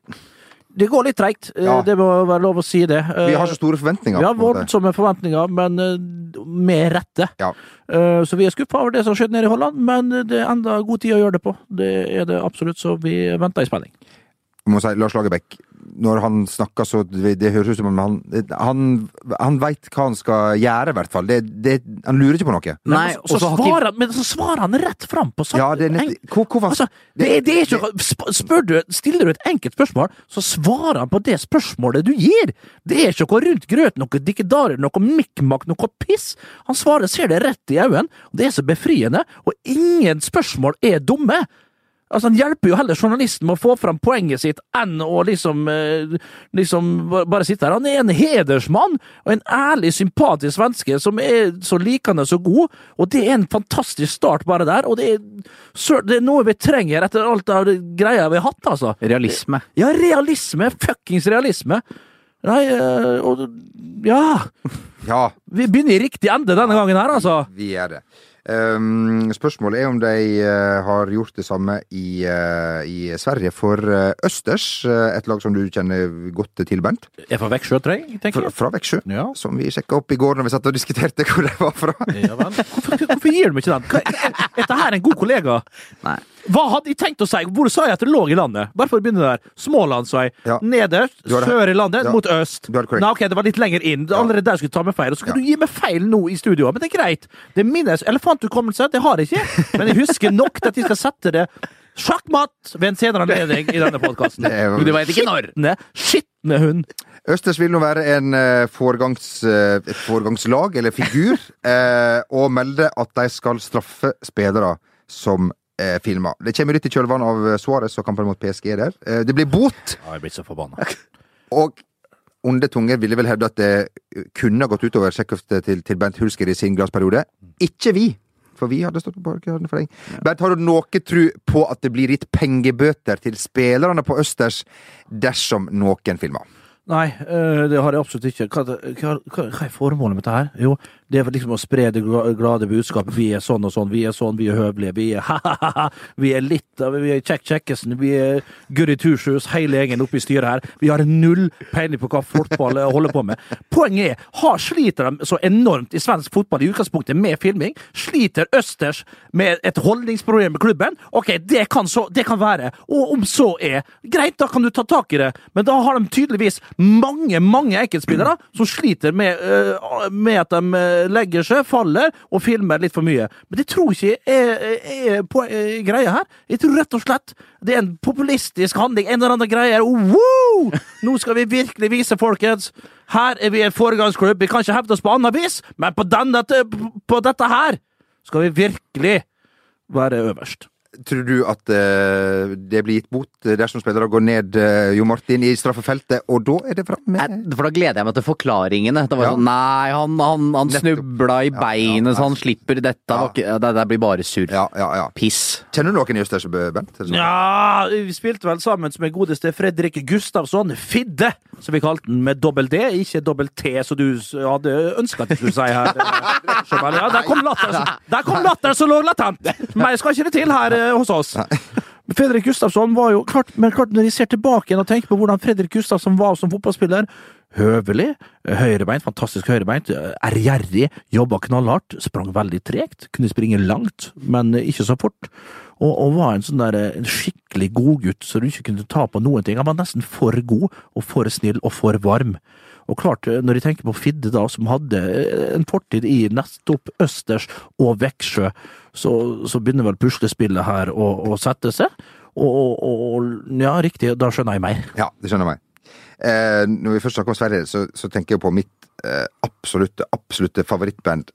Speaker 2: det går litt treigt, eh,
Speaker 1: Ja.
Speaker 2: det må være lov å si det.
Speaker 1: vi har så store forventninger.
Speaker 2: Vi har voldsomme forventninger, men eh, med rette.
Speaker 1: Ja.
Speaker 2: Eh, Så vi er skuffa over det som skjedde nede i Holland, men det er enda god tid å gjøre det på. Det er det absolutt, så vi venter i spenning.
Speaker 1: Jeg må si, Lars Lagerbäck, når han snakker så Det, det høres ut som om han Han, han veit hva han skal gjøre, i hvert fall. Det, det, han lurer ikke på noe.
Speaker 3: Nei,
Speaker 2: men,
Speaker 3: og
Speaker 2: så svarer, han- men så svarer han rett fram på saken.
Speaker 1: Ja, det er nett, hvor, hvorfor
Speaker 2: Altså, det, det er ikke, sp- spør du, Stiller du et enkelt spørsmål, så svarer han på det spørsmålet du gir! Det er ikke noe rundt grøten, noe dikkedarer, noe mikkmakk, noe piss! Han svarer, ser det rett i øynene, og det er så befriende, og ingen spørsmål er dumme! Altså, Han hjelper jo heller journalisten med å få fram poenget sitt enn å liksom, eh, liksom bare sitte her. Han er en hedersmann og en ærlig, sympatisk svenske som er så likende så god, og det er en fantastisk start bare der. Og det er, det er noe vi trenger etter alt av det greia vi har hatt, altså.
Speaker 3: Realisme.
Speaker 2: Ja, realisme! Fuckings realisme! Nei, eh, og Ja!
Speaker 1: Ja,
Speaker 2: Vi begynner i riktig ende denne gangen her, altså.
Speaker 1: vi er det. Um, spørsmålet er om de eh, har gjort det samme i, eh, i Sverige for eh, Østers, et lag som du kjenner godt til, Bernt.
Speaker 2: Er fra Veksjø, tror jeg. tenker jeg.
Speaker 1: fra Veksjø.
Speaker 2: Ja.
Speaker 1: Som vi sjekka opp i går når vi satt og diskuterte hvor de var fra.
Speaker 2: Ja. Hvorfor, hvorfor gir du meg ikke den? Hva- Er dette her en god kollega?
Speaker 3: Nei.
Speaker 2: Hva hadde jeg tenkt å si? Hvor sa jeg at det lå i landet? Bare for å begynne der. Smålandsvei.
Speaker 1: Ja.
Speaker 2: Nederst, sør i landet,
Speaker 1: Ja.
Speaker 2: mot øst. Nei, ok, det var litt lenger inn. Allerede der skulle ta meg feil. Og så kan
Speaker 1: Ja.
Speaker 2: du gi meg feil nå i studio. Men det er greit. Det er minnes elefanthukommelse. Det har jeg ikke. Men jeg husker nok til at jeg skal sette det sjakkmatt ved en senere anledning i denne podkasten.
Speaker 1: Det
Speaker 3: Du veit ikke når!
Speaker 2: Skitne, hund.
Speaker 1: Østers vil nå være en eh, foregangs, et foregangslag, eller figur, eh, og melde at de skal straffe spillere som eh, filmer. Det kommer litt i kjølvannet av eh, Suárez og kampen mot PSG der. Eh, det blir bot,
Speaker 2: Ja, jeg blir så forbanna.
Speaker 1: og onde tunger ville vel hevde at det kunne ha gått utover sjekkhøftet til, til Bernt Hulsker i sin glassperiode. Ikke vi! For vi hadde stått på barrikadene for deg. Bernt, har du noe tro på at det blir gitt pengebøter til spillerne på Østers dersom noen filmer?
Speaker 2: Nei, eh, det har jeg absolutt ikke. Hva, hva, hva er formålet med dette her? Jo, det er liksom å spre det glade budskap. Vi er sånn og sånn, vi er sånn, vi er høvelige, vi er ha-ha-ha, vi er litt Vi er Kjekk Kjekkesen, vi er Gurri Tursjus, hele gjengen oppe i styret her. Vi har null peiling på hva fotball holder på med. Poenget er, har sliter de så enormt i svensk fotball i utgangspunktet med filming? Sliter Østers med et holdningsproblem med klubben? Ok, det kan, så, det kan være. Og om så er, greit, da kan du ta tak i det. Men da har de tydeligvis mange, mange enkeltspillere som sliter med, øh, med at de øh, legger seg, faller og filmer litt for mye. Men det tror jeg ikke er, er på er greia her. Jeg tror rett og slett det er en populistisk handling. En eller annen greie. Wow! Nå skal vi virkelig vise, folkens. Her er vi en foregangsklubb. Vi kan ikke hevde oss på annet vis, men på, denne, på dette her skal vi virkelig være øverst.
Speaker 1: Tror du at uh, det blir gitt bot dersom spillere går ned uh, Jo Martin i straffefeltet, og da er det framme?
Speaker 3: For da gleder jeg meg til forklaringene. Det var
Speaker 1: Ja.
Speaker 3: sånn Nei, han, han, han snubla i
Speaker 1: Ja,
Speaker 3: beinet,
Speaker 1: ja,
Speaker 3: så han slipper dette. Ja. Det, det blir bare surr.
Speaker 1: Ja, ja, ja.
Speaker 3: Piss.
Speaker 1: Kjenner du noen i Østersjø, Bent?
Speaker 2: Ja, vi spilte vel sammen med godeste Fredrik Gustavsson, Fidde, som vi kalte den, med dobbel D, ikke dobbel T, som du hadde ønska at du skulle si her. eh, Ja, der kom latteren der kom latter som lå latent! jeg skal ikke det til her hos oss. Fredrik Gustafsson var jo klart, men klart når de ser tilbake igjen og tenker på hvordan Fredrik Gustafsson var som fotballspiller Høvelig, høyrebeint, fantastisk høyrebeint, ærgjerrig, jobba knallhardt, sprang veldig tregt, kunne springe langt, men ikke så fort. Og, og var en sånn der, en skikkelig godgutt så du ikke kunne ta på noen ting. Han var nesten for god, og for snill, og for varm. Og klart, når jeg tenker på Fidde, da, som hadde en fortid i nettopp Østers og Veksjø, så, så begynner vel puslespillet her å, å sette seg. Og, og, og ja, riktig, da skjønner jeg mer.
Speaker 1: Ja, det skjønner jeg. Eh, når vi først snakker om Sverige, så, så tenker jeg på mitt eh, absolutte, absolutte favorittband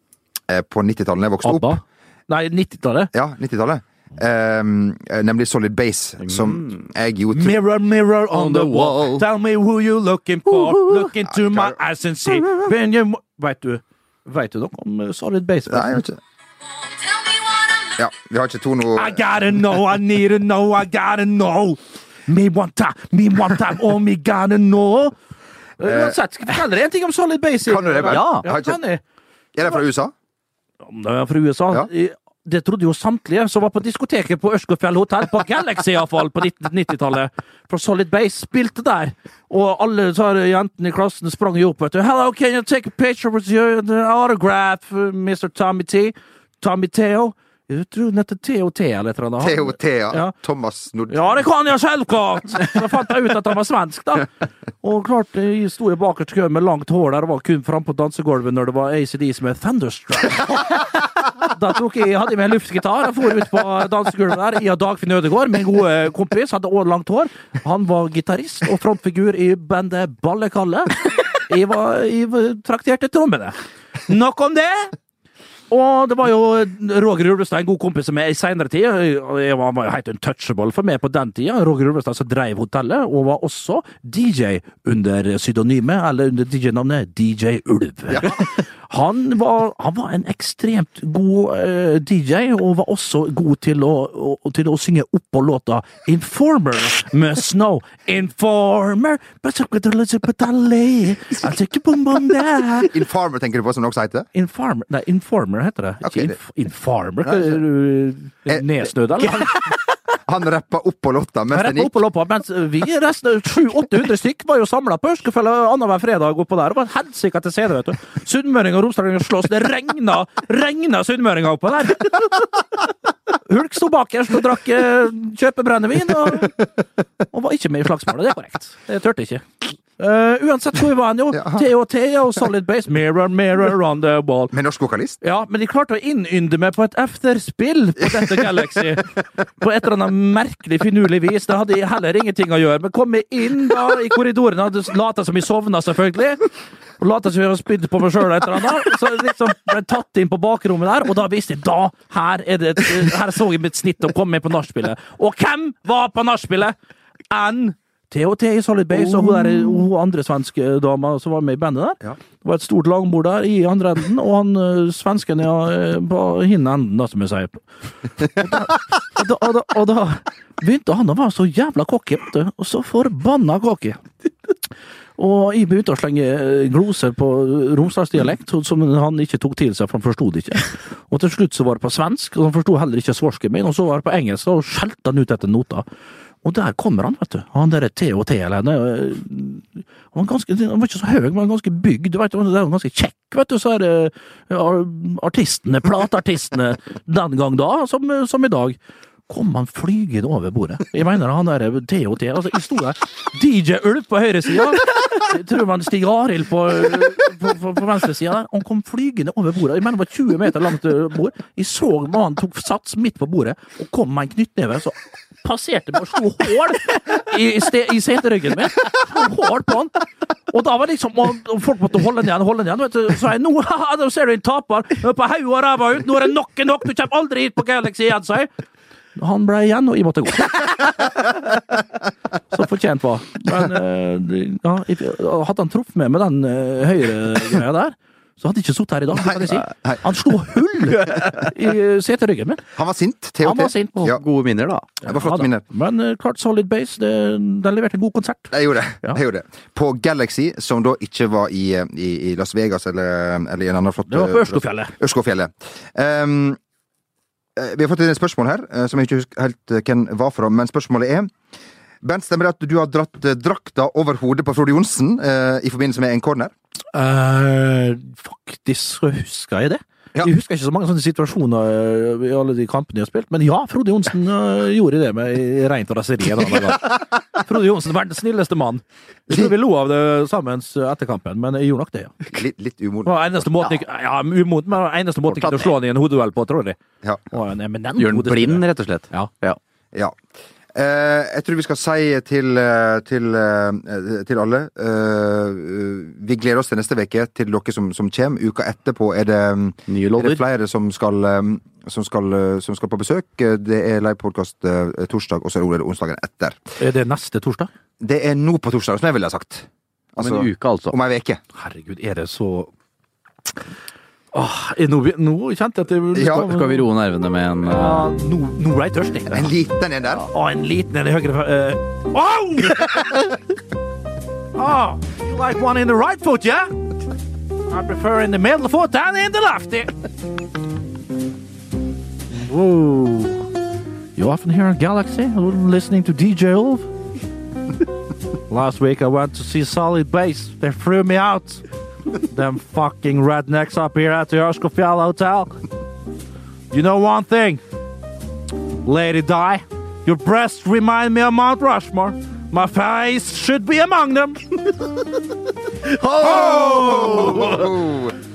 Speaker 1: eh, på 90-tallet da jeg vokste
Speaker 2: ABBA?
Speaker 1: opp.
Speaker 2: Nei, 90-tallet.
Speaker 1: Ja, 90-tallet. Um, nemlig Solid Base, som jeg jo
Speaker 2: Mirror, mirror on the wall, tell me who you looking for. Look into my eyes and see. Vet du, vet du noe om uh, Solid Base?
Speaker 1: Nei, jeg vet ikke. Ja, vi har ikke to noe
Speaker 2: I gotta know, I need to know, I gotta know. Me one time, me one time, oh me gotta know. Uh, Uansett, skal jeg fortelle deg en ting om Solid Basic?
Speaker 1: Kan du det, Ben?
Speaker 2: Ja,
Speaker 1: har ikke-
Speaker 2: kan jeg.
Speaker 1: Er det fra USA?
Speaker 2: Om det er fra USA?
Speaker 1: Ja.
Speaker 2: I- Det trodde jo samtlige som var på diskoteket på Ørskogfjell hotell, på Galaxy iallfall, på 90-tallet. For Solid Base spilte der. Og alle så her jentene i klassen sprang jo opp, vet du. Hello, can you take a picture with your autograph, Mr. Tommy T? Tommy Theo? Jeg tror den heter TOT eller et eller annet.
Speaker 1: TOT, ja.
Speaker 2: Ja.
Speaker 1: Thomas Nord...
Speaker 2: Ja, det kan jeg selvklart! Så fant jeg ut at han var svensk, da. Og klart, jeg sto i bakerst kø med langt hår der og var kun framme på dansegulvet når det var ACDs med Thunderstruck. Da tok jeg, hadde jeg med en luftgitar og for ut på dansegulvet der. Jeg og Dagfinn Ødegaard, min gode kompis, hadde også langt hår. Han var gitarist og frontfigur i bandet Ballekalle. Jeg var, jeg trakterte trommene. Nok om det! Og det var jo Roger Ulvestad, en god kompis som meg i seinere tid. Han var, jo helt untouchable for meg på den tida. Roger Ulvestad som drev hotellet, og var også DJ under pseudonymet, eller under DJ-navnet DJ Ulv. Han, var, han var en ekstremt god uh, DJ, og var også god til å, å, til å synge oppå låta Informer med Snow. Informer
Speaker 1: Informer tenker du på, som det også heter?
Speaker 2: Informer, Nei, Informer heter det. Okay,
Speaker 1: det-
Speaker 2: inf Infarmer? Er du
Speaker 1: Eh,
Speaker 2: nedsnødd, eller?
Speaker 1: Han rappa oppå låta mens den gikk.
Speaker 2: loppa, mens vi resten 700-800 stykk var jo samla på Ørskefjellet annenhver fredag oppå der. Og var en helsike til CD, vet du. Sunnmøringer og romsdalinger slåss. Det regna, regna sunnmøringer oppå der! Hulk sto bakerst og drakk eh, kjøpebrennevin, og, og var ikke med i slagsmålet. Det er korrekt. Det turte ikke. Eh, uansett hvor vi var jo.
Speaker 1: Ja.
Speaker 2: TOT og Solid Base. Mirror, mirror on the wall.
Speaker 1: Med norsk vokalist?
Speaker 2: Ja, men de klarte å innynde meg på et efterspill på dette Galaxy. På et eller annet merkelig, finurlig vis. Det hadde heller ingenting å gjøre. Men kom inn da i korridoren, hadde lata som vi sovna, selvfølgelig. Og lata som vi hadde spydd på meg sjøl et eller annet. Så liksom ble tatt inn på bakrommet der, og da visste jeg da her, er det her så jeg mitt snitt og kom med på nachspielet. Og hvem var på nachspielet? Enn TOT i Solid Base og hun, der, hun andre svenske dama som var med i bandet der. Det var et stort langbord der i andre enden, og han øh, svensken ja, øh, på hin enden, da, som jeg sier. Og da, og, da, og, da, begynte han å være så jævla cocky. Og så forbanna cocky. Og jeg begynte å slenge gloser på romsdalsdialekt som han ikke tok til seg, for han forsto det ikke. Og til slutt så var det på svensk, og han forsto heller ikke svorsken min, og så var det på engelsk, og skjelte han ut etter nota. Og der kommer han, vet du. Han derre TOT, eller han, øh, han, var ganske, han var ikke så høy, men ganske bygd. Vet du. Det er ganske kjekk, vet du. Så er det artistene, plateartistene den gang da, som, som i dag. Kom han flygende over bordet. Jeg mener han der TOT. Altså, jeg sto der. DJ Ulf på høyresida. Tror man Stig Arild på, på, på, på venstresida. Han kom flygende over bordet. Jeg mener det var 20 meter langt øh, bord. Jeg så mannen tok sats midt på bordet og kom med en knyttneve. Så passerte med og slå hull i, i, seteryggen min. Hull på han. Og da var liksom og folk måtte holde den igjen, holde den igjen. Vet du. Så jeg nå, Nå ser du en taper. På hodet og ræva ut. Nå er det nok er nok. Du kommer aldri hit på Galaxy igjen, sa jeg. Han ble igjen, og jeg måtte gå. Så fortjent var. Men eh, ja, hadde han truffet meg med den uh, høyre-greia der, så hadde ikke sittet her i dag. Nei, kan jeg si.
Speaker 1: nei.
Speaker 2: Han slo hull i eh, seteryggen min.
Speaker 1: Han var sint. THT.
Speaker 2: Han var sint.
Speaker 1: Ja,
Speaker 3: Gode minner, da.
Speaker 1: det var flotte
Speaker 2: Ja
Speaker 1: minner.
Speaker 2: Men eh, klart Solid Base, det, den leverte en god konsert.
Speaker 1: Jeg gjorde det.
Speaker 2: Ja.
Speaker 1: jeg gjorde det. På Galaxy, som da ikke var i, i, i Las Vegas eller, eller i en annen flott
Speaker 2: Det var på Ørskogfjellet.
Speaker 1: Ørskogfjellet. Um, eh, vi har fått et spørsmål her, eh, som jeg ikke husker helt eh, hvem var fra, men spørsmålet er Bent, stemmer det at du har dratt eh, drakta over hodet på Frode Johnsen eh, i forbindelse med en corner?
Speaker 2: Eh, faktisk husker jeg det.
Speaker 1: Ja.
Speaker 2: Jeg husker ikke så mange sånne situasjoner eh, i alle de kampene jeg har spilt, men ja, Frode Johnsen uh, gjorde det med reint raseri. Frode Johnsen, verdens snilleste mann. Jeg tror vi lo av det sammen etter kampen, men jeg gjorde nok det, ja.
Speaker 1: Litt, litt umoden.
Speaker 2: eneste måten ja. ja, umot, men eneste måten jeg kunne slå han i en hodeduell på, tror jeg.
Speaker 1: Ja.
Speaker 2: Og
Speaker 3: Gjør den
Speaker 2: hodespiller.
Speaker 3: blind, rett og slett.
Speaker 2: Ja.
Speaker 3: Ja.
Speaker 1: Eh, jeg tror vi skal si til, eh, til, eh, til alle eh, Vi gleder oss til neste uke, til dere som, som kommer. Uka etterpå er det,
Speaker 3: Nye
Speaker 1: er det flere som skal, som, skal, som skal på besøk. Det er livepodkast torsdag, og så er det onsdagen etter.
Speaker 2: Er det neste torsdag?
Speaker 1: Det er nå på torsdag, som jeg ville ha sagt.
Speaker 3: Om en uke, altså.
Speaker 1: Om ei uke.
Speaker 2: Herregud, er det så Åh, jeg- nå, nå kjente jeg at det
Speaker 1: Ja,
Speaker 3: Skal vi roe nervene med en eh,
Speaker 2: Ja, nå, nå ble jeg tørstig.
Speaker 1: En liten en der.
Speaker 2: Og en liten en i høyre uh, oh! oh! You like one in the right foot, yeah? I prefer in the middle foot than in the lefty. Whoa. You often hear on Galaxy listening to DJ Ulf? Last week I went to see Solid Base. They threw me out. Them fucking rednecks up here at the Ørskogfjell Hotel. You know one thing? Lady Di, your breasts remind me of Mount Rushmore. My face should be among them. Oh!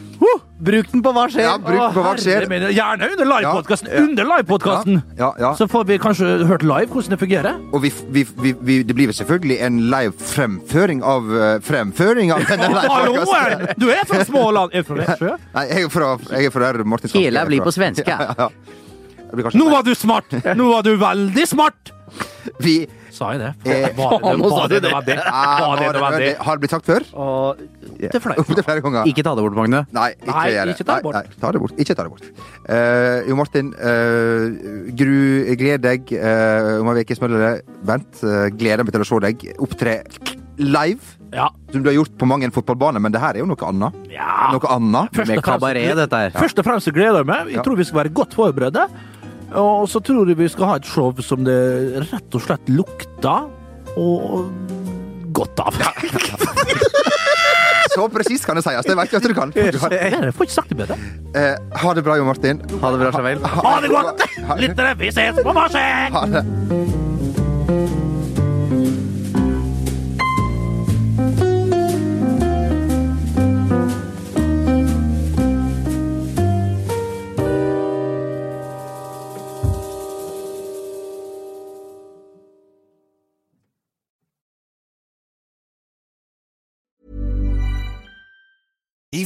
Speaker 3: Bruk den på hva skjer!
Speaker 1: Ja, bruk på hva skjer.
Speaker 2: min, Gjerne under livepodkasten.
Speaker 1: Ja, ja.
Speaker 2: Under livepodkasten!
Speaker 1: Ja, ja.
Speaker 2: Så får vi kanskje hørt live hvordan det fungerer.
Speaker 1: Og vi, vi, vi, vi, det blir selvfølgelig en live fremføring av eh, Fremføring av denne livepodkasten.
Speaker 2: Du er fra Småland. Er du fra Växjö?
Speaker 1: Nei, jeg er fra, jeg er fra der Martin Skanke
Speaker 3: Hele blir på svenske.
Speaker 1: Ja, ja, ja. Det blir
Speaker 2: Nå var du smart! Nå var du veldig smart!
Speaker 1: Vi
Speaker 2: Sa jeg det? Var det, var det Var det
Speaker 1: har, det, har det blitt sagt før?
Speaker 2: Og det er flaut.
Speaker 1: Opptil flere ganger.
Speaker 3: Ikke ta det bort, Magne.
Speaker 1: Nei, ikke
Speaker 2: Nei, ikke ta det bort.
Speaker 1: Nei, nei, ta det bort. Ikke ta det bort. Uh, jo, Martin. Uh, gru, gled deg uh, om ei uke, smeller det. Vent, uh, gleder meg til å se deg opptre live.
Speaker 2: Ja.
Speaker 1: Som du har gjort på mange fotballbaner, men det her er jo noe annet.
Speaker 2: ja.
Speaker 1: Noe annet.
Speaker 2: Først og fremst-
Speaker 3: kabaret, dette her.
Speaker 2: Først og fremst gleder jeg meg. Jeg tror vi skal være godt forberedte. Og så tror jeg vi skal ha et show som det rett og slett lukter og godt av.
Speaker 1: Så presis kan det sies. Det vet jeg at du kan. Du har,
Speaker 2: Jeg får ikke sagt det bedre.
Speaker 1: eh, ha det bra, Jo Martin.
Speaker 3: Ha det bra, Sjavel.
Speaker 2: Ha det godt! Lyttere, vi ses på marsjen!
Speaker 1: Ha det.